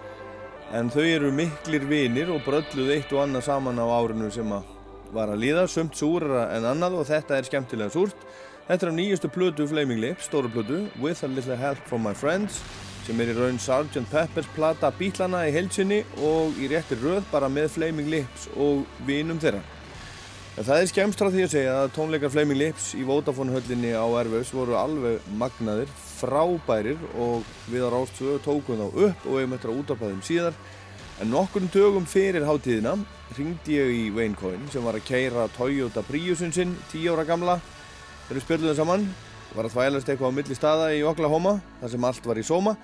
En þau eru miklir vinir og brölluð eitt og annað saman á árinu sem að var að líða, sumt súrara en annað og þetta er skemmtilega súrt. Þetta er á nýjustu plötu Flaming Lips, stóru plötu, With a Little Help from My Friends, sem er í raun Sgt. Peppers plata bítlana í heilsinni og í réttir röð bara með Flaming Lips og vinum þeirra. En það er skemmst frá því að segja að tónleikar Flaming Lips í Vodafone höllinni á Airwaves voru alveg magnaðir, frábærir og við á Rástvö tókum þá upp og eigum eftir að útarpa þeim síðar. En nokkurn dögum fyrir hátíðina ringdi ég í Wayne Coyne sem var að keira Toyota Priusin sinn, 10 ára gamla. Þeir eru spjöldluðum saman, var að þvælast eitthvað á milli staða í Oklahoma, þar sem allt var í sóma.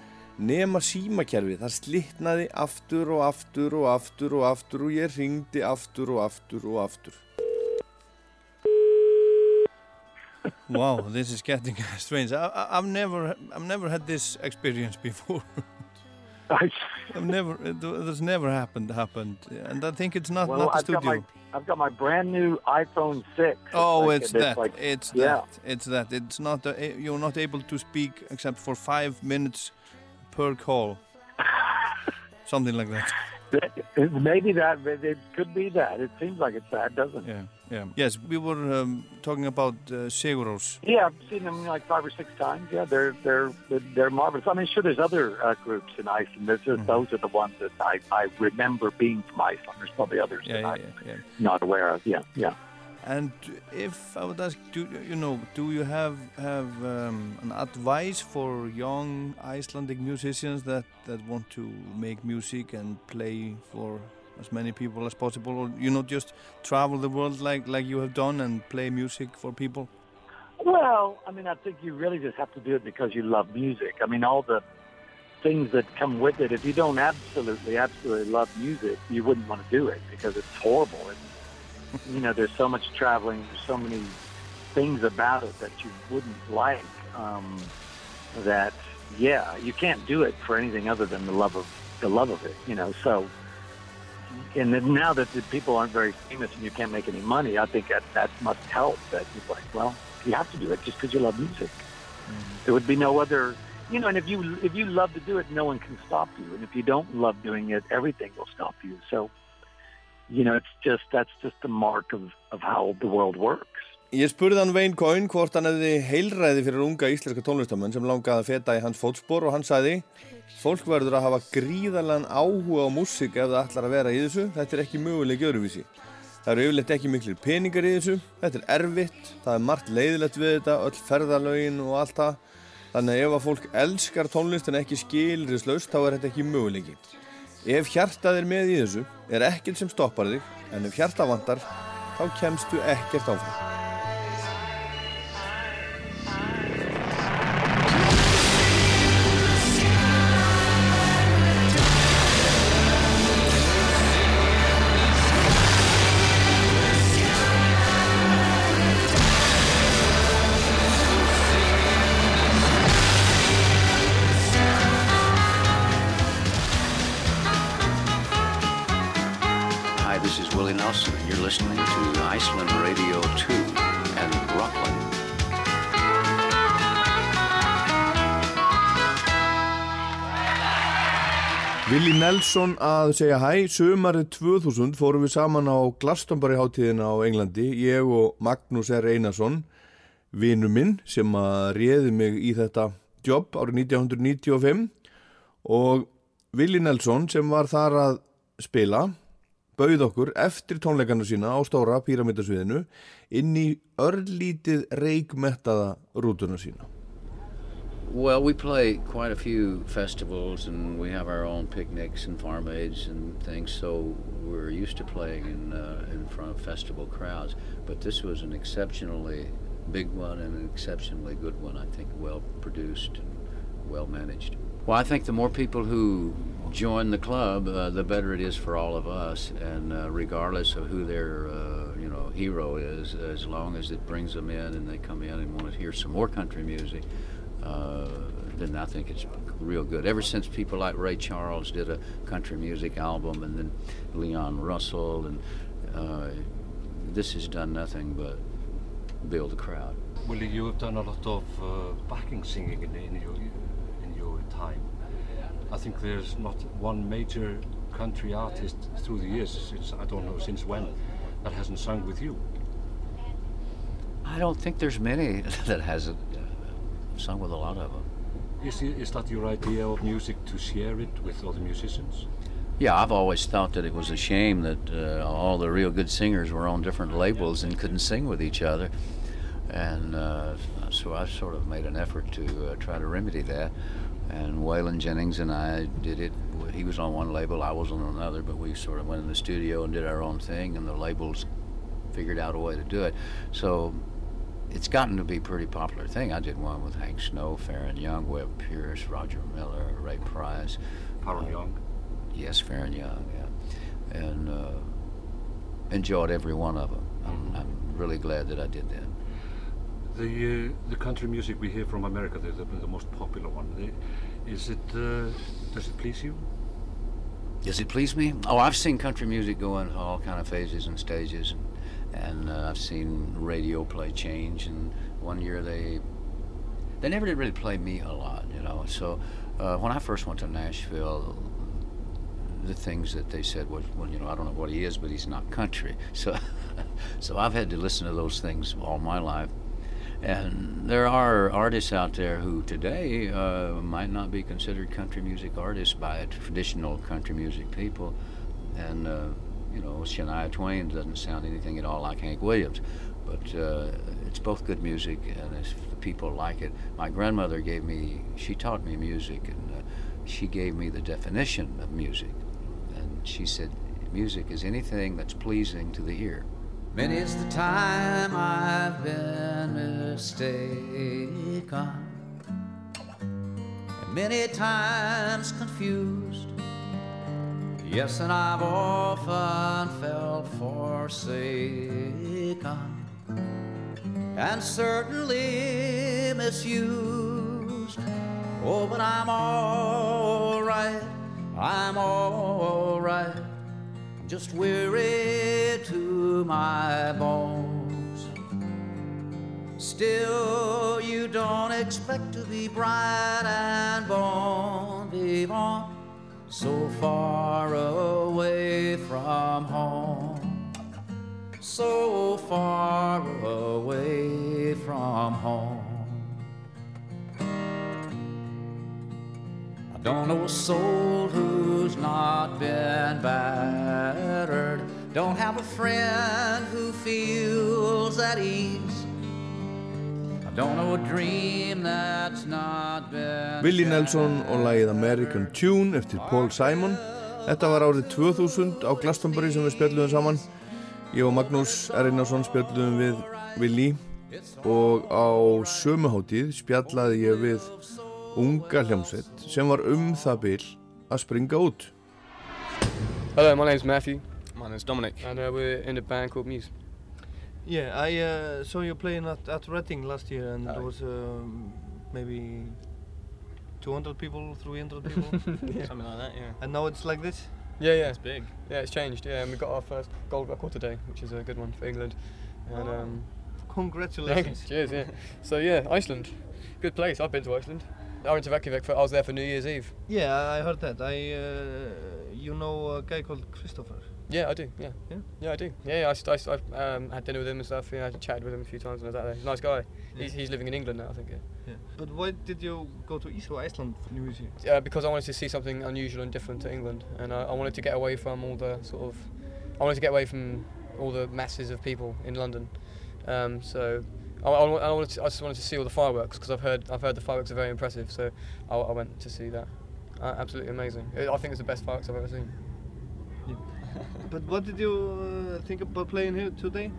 Nema símakerfið, það slittnaði aftur og aftur og aftur og aftur og ég ringdi aftur og aftur og aftur. Wow, this is getting strange. I, I've never, I've never had this experience before. I've never, it, it's never happened, happened, and I think it's not, well, not the I've got studio. my I've got my brand new iPhone 6. Oh, like- it's that. like- it's yeah. that. It's that. It's not. Uh, you're not able to speak except for five minutes per call. Something like that. Maybe that, but it could be that. It seems like it's that, doesn't it? Yeah. Yeah. Yes, we were um, talking about uh, Seguros. Yeah, I've seen them like five or six times. Yeah, they're they're they're, marvelous. I mean, sure, there's other uh, groups in Iceland. There's Mm-hmm. those are the ones that I, I remember being from Iceland. There's probably others Yeah, that yeah, I'm yeah, yeah. not aware of. Yeah, yeah. And if I would ask, do you know, do you have have um, an advice for young Icelandic musicians that that want to make music and play for as many people as possible, or you know, just travel the world like like you have done and play music for people? Well, I mean, I think you really just have to do it because you love music. I mean, all the things that come with it. If you don't absolutely, absolutely love music, you wouldn't want to do it because it's horrible. It's, you know, there's so much traveling, there's so many things about it that you wouldn't like. Um, that yeah, you can't do it for anything other than the love of the love of it. You know, so. And then now that the people aren't very famous and you can't make any money, I think that that must help. That you're like, well, you have to do it just because you love music. There would be no other, you know. And if you if you love to do it, no one can stop you. And if you don't love doing it, everything will stop you. So, you know, it's just that's just the mark of of how the world works. Ég spurði hann Wayne Coyne hvort hann hefði heilræði fyrir unga íslenska tónlistamenn sem langaði að feta í hans fótspor og hann sagði Fólk verður að hafa gríðarlegan áhuga á músík ef það ætlar að vera í þessu, þetta er ekki möguleik öðruvísi. Það eru yfirleitt ekki miklir peningar í þessu, þetta er erfitt, það er margt leiðilegt við þetta, öll ferðalögin og allt það. Þannig að ef að fólk elskar tónlistin ekki skilriðslaust þá er þetta ekki möguleiki. Ef hjartað er með í þessu, er ekkert sem stoppar þig, en ef hjarta vantar, þá kemstu ekkert áfram. Willi Nelson að segja hæ, sömarið 2000 fórum við saman á Glastonbury hátíðina á Englandi, ég og Magnús R. Einarsson, vinu minn sem að réði mig í þetta jobb árið 1995 og Willi Nelson sem var þar að spila bauð okkur eftir tónleikana sína á stóra píramidasviðinu inn í örlítið reikmettaða rútuna sína. Well, we play quite a few festivals and we have our own picnics and farm aids and things, so we're used to playing in, uh, in front of festival crowds. But this was an exceptionally big one and an exceptionally good one, I think, well produced and well managed. Well, I think the more people who join the club, uh, the better it is for all of us, and uh, regardless of who their uh, you know hero is, as long as it brings them in and they come in and want to hear some more country music, uh, then I think it's real good. Ever since people like Ray Charles did a country music album, and then Leon Russell, and uh, this has done nothing but build a crowd. Willie, you have done a lot of uh, backing singing in, in your in your time. I think there's not one major country artist through the years, since I don't know since when, that hasn't sung with you. I don't think there's many that hasn't sung with a lot of them. Is, is that your idea of music to share it with other musicians? Yeah, I've always thought that it was a shame that uh, all the real good singers were on different labels and couldn't sing with each other. And uh, so I sort of made an effort to uh, try to remedy that. And Waylon Jennings and I did it. He was on one label, I was on another, but we sort of went in the studio and did our own thing, and the labels figured out a way to do it. So it's gotten to be a pretty popular thing. I did one with Hank Snow, Farron Young, Webb Pierce, Roger Miller, Ray Price. Farron Young? Yes, Farron Young, yeah. And uh, enjoyed every one of them. I'm, I'm really glad that I did that. The uh, the country music we hear from America, the, the, the most popular one, the, is it uh, does it please you? Does it please me? Oh, I've seen country music go in all kind of phases and stages, and, and uh, I've seen radio play change. And one year they they never did really play me a lot, you know. So uh, when I first went to Nashville, the things that they said was, well, you know, I don't know what he is, but he's not country. So, so I've had to listen to those things all my life. And there are artists out there who today uh, might not be considered country music artists by traditional country music people. And, uh, you know, Shania Twain doesn't sound anything at all like Hank Williams. But uh, it's both good music, and if the people like it. My grandmother gave me, she taught me music, and uh, she gave me the definition of music. And she said, music is anything that's pleasing to the ear. Many's the time I've been mistaken, and many times confused. Yes, and I've often felt forsaken, and certainly misused. Oh, but I'm all right, I'm all right. I'm just weary to my bones. Still, you don't expect to be bright and bon vivant so far away from home. So far away from home. I don't know a soul who's not been battered. Don't have a friend who feels at ease. I don't know a dream that's Willie Nelson og lagið American Tune eftir Paul Simon. Þetta var árið 2000 á Glastonbury sem við spjalluðum saman. Ég og Magnús Erinarsson spjalluðum við Willie og á sömuháttíð spjallaði ég við unga hljómsveit sem var um það bil að springa út. Hello, my name's Matthew. My name's Dominic. And uh, we're in a band called Muse. Yeah, I uh, saw you playing at, at Reading last year, and there was um, maybe 200 people, 300 people, Yeah. something like that. Yeah. And now it's like this. Yeah, yeah. It's big. Yeah, it's changed. Yeah, and we got our first gold record today, which is a good one for England. And, Oh, um, Congratulations. Cheers, yeah. So yeah, Iceland, good place. I've been to Iceland. I went to Reykjavik for, I was there for New Year's Eve. Yeah, I heard that. I, uh, you know a guy called Christopher. Yeah, I do. Yeah. Yeah? Yeah, I do. Yeah, yeah. I, I um, had dinner with him and stuff. Yeah, I chatted with him a few times when I was out there. He's a nice guy. He's, Yeah. he's living in England now, I think. Yeah. Yeah. But why did you go to Israel, Iceland for New Year's Eve? Uh, because I wanted to see something unusual and different to England, and I, I wanted to get away from all the sort of, I wanted to get away from all the masses of people in London. Um, so I, I, I wanted to, I just wanted to see all the fireworks because I've heard I've heard the fireworks are very impressive. So I, I went to see that. Uh, absolutely amazing. I I think it's the best fireworks I've ever seen. But what did you uh, think about playing here today?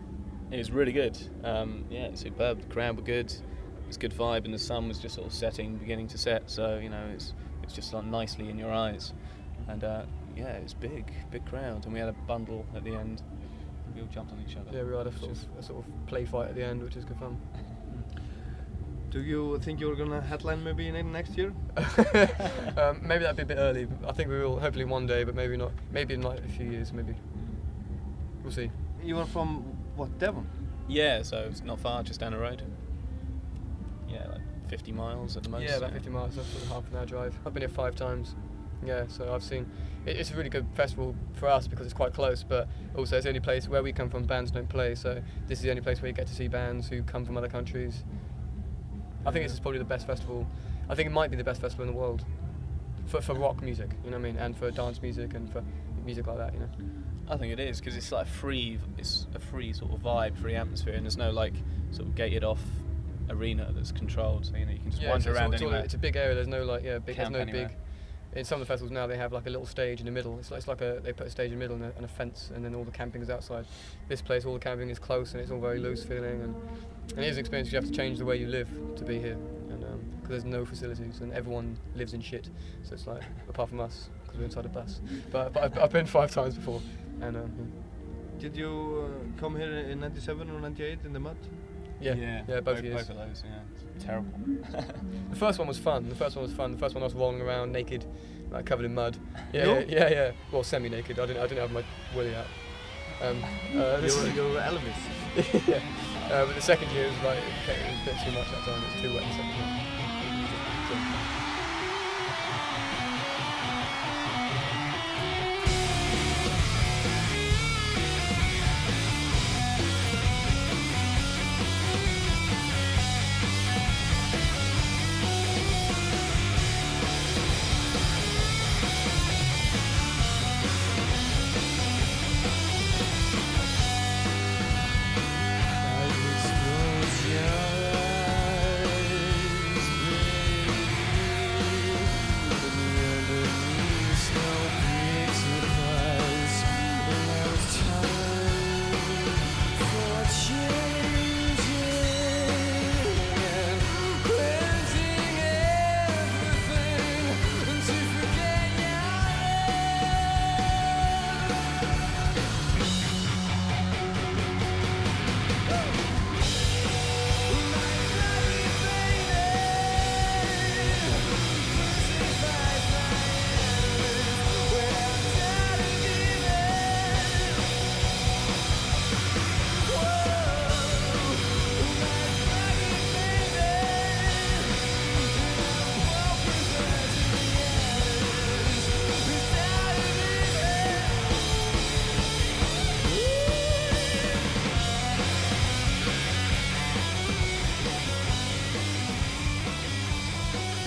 It was really good. Um, yeah, superb. The crowd were good. It was good vibe, and the sun was just sort of setting, beginning to set. So you know, it's it's just like nicely in your eyes. And uh, yeah, it was big, big crowd, and we had a bundle at the end. We all jumped on each other. Yeah, we had a sort, of, a sort of play fight at the end, which is good fun. Do you think you're gonna headline maybe in next year? um, maybe that'd be a bit early. I think we will hopefully one day, but maybe not. Maybe in like a few years, maybe. We'll see. You are from what Devon? Yeah, so it's not far, just down the road. Yeah, like 50 miles at the most. Yeah, about 50 miles. That's sort of half an hour drive. I've been here five times. Yeah, so I've seen. It, it's a really good festival for us because it's quite close, but also it's the only place where we come from. Bands don't play, so this is the only place where you get to see bands who come from other countries. I think this is probably the best festival. I think it might be the best festival in the world for for rock music. You know what I mean, and for dance music and for music like that. You know. I think it is because it's like free. It's a free sort of vibe, free atmosphere, and there's no like sort of gated off arena that's controlled. So you know you can just Yeah, wander it's, around it's, all- it's a big area. There's no like yeah, big. There's no anywhere. big. In some of the festivals now, they have like a little stage in the middle. It's like, it's like a they put a stage in the middle and a, and a fence, and then all the camping is outside. This place, all the camping is close, and it's all very loose feeling, and, and it is an experience. You have to change the way you live to be here, and because there's no facilities, and everyone lives in shit. So it's like apart from us, because we're inside a bus. But, but I've, I've been five times before, and um, Did you uh, come here in 97 or 98 in the mud? Yeah, Yeah, yeah, both, both- years. both of those, yeah. Terrible. the first one was fun. The first one was fun. The first one I was rolling around naked, like covered in mud. Yeah, No? yeah, yeah, yeah. Well, semi-naked. I didn't, I didn't have my willy out. Um, uh, this You were- you were Elvis. yeah. Uh, but the second year was like okay, it was a bit too much that time. It was too wet. The second year.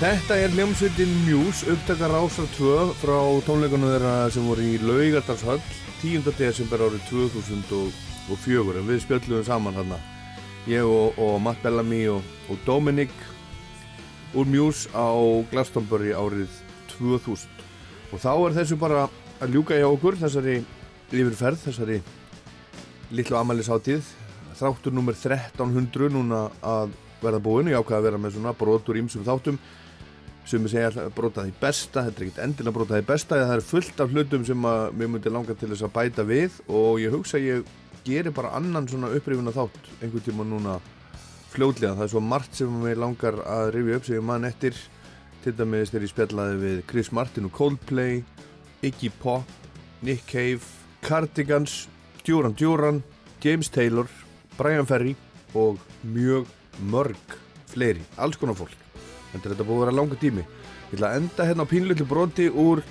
Þetta er hljómsveitin Muse, upptakar Rásar 2 frá tónleikunum þeirra sem voru í Laugardarshöll 10. desember árið 2004 en við spjöllum saman þarna. Ég og, og Matt Bellamy og, og Dominic úr Muse á Glastonbury árið 2000 og þá er þessu bara að ljúka hjá okkur þessari yfirferð, þessari litlu amælisáttíð þráttur nummer 1300 núna að verða búin ég ákvaði að vera með svona brotur ímsum þáttum sem segja að brota því besta þetta er ekkert endilega brota því besta það er fullt af hlutum sem að mér myndi langa til þess að bæta við og ég hugsa að ég geri bara annan svona upprifuna þátt einhvern tíma núna fljótlega. Það er svo margt sem mér langar að rifja upp sem ég man eftir. Til dæmis þegar ég spjallaði við Chris Martin og Coldplay Iggy Pop, Nick Cave Cardigans, Duran Duran James Taylor, Brian Ferry og mjög mörg fleiri, alls konar fólk Er þetta búið að vera langa tími. Ég ætla að enda hérna á pínlillu broti úr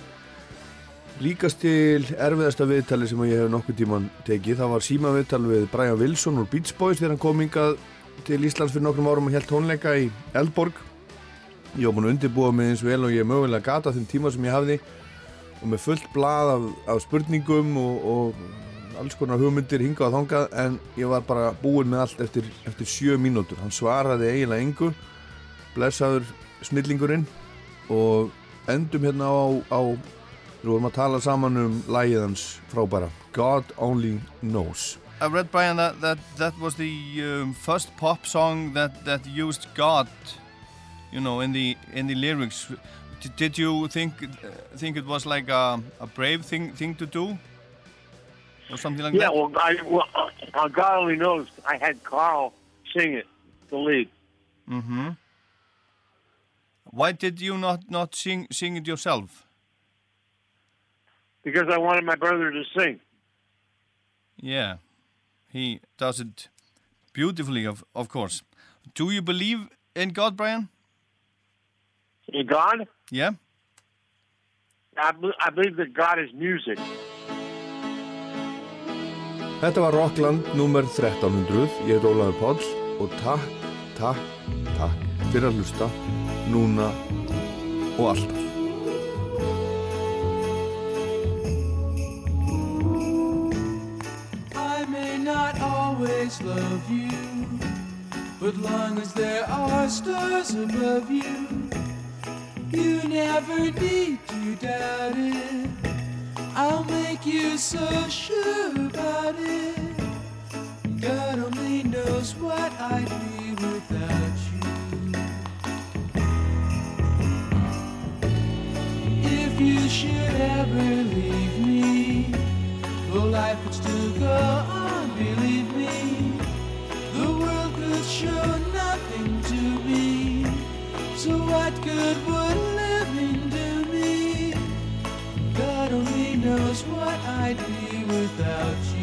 líkast til erfiðasta viðtali sem ég hef nokkuð tíman tekið. Það var síma viðtal við Brian Wilson úr Beach Boys þegar hann kom hingað til Íslands fyrir nokkrum árum og held tónleika í Eldborg. Ég var búin að undirbúa mig eins vel og ég mögulega gata þeim tíma sem ég hafði og með fullt blað af, af spurningum og, og alls konar hugmyndir hingað og þangað en ég var bara búinn með allt eftir, eftir sjö mínútur. Hann svaraði eiginlega engu, blessaður snillingurinn og endum hérna á, á við vorum að tala saman um lægið hans frábæra God Only Knows. I read Brian that that, that was the um, first pop song that, that used God, you know, in the in the lyrics. D did you think uh, think it was like a, a brave thing thing to do, or something like yeah, that? well, I, well, uh, God only knows. I had Carl sing it, the lead. Mm-hmm. Why did you not not sing sing it yourself? because I wanted my brother to sing. Yeah, he does it beautifully, of of course. Do you believe in God, Brian? In God, Yeah. I, be- I believe that God is music. Þetta var Rockland nummer 1300. Ég heit Ólafur Páll og takk, takk, takk að hlusta núna og alltaf. I may not always love you, but long as there are stars above you, you never need to doubt it. I'll make you so sure about it. God only knows what I'd be without you. If you should ever leave me, though life would still go on, believe me, the world could show nothing to me. So what good would living do me? God only knows what I'd be without you.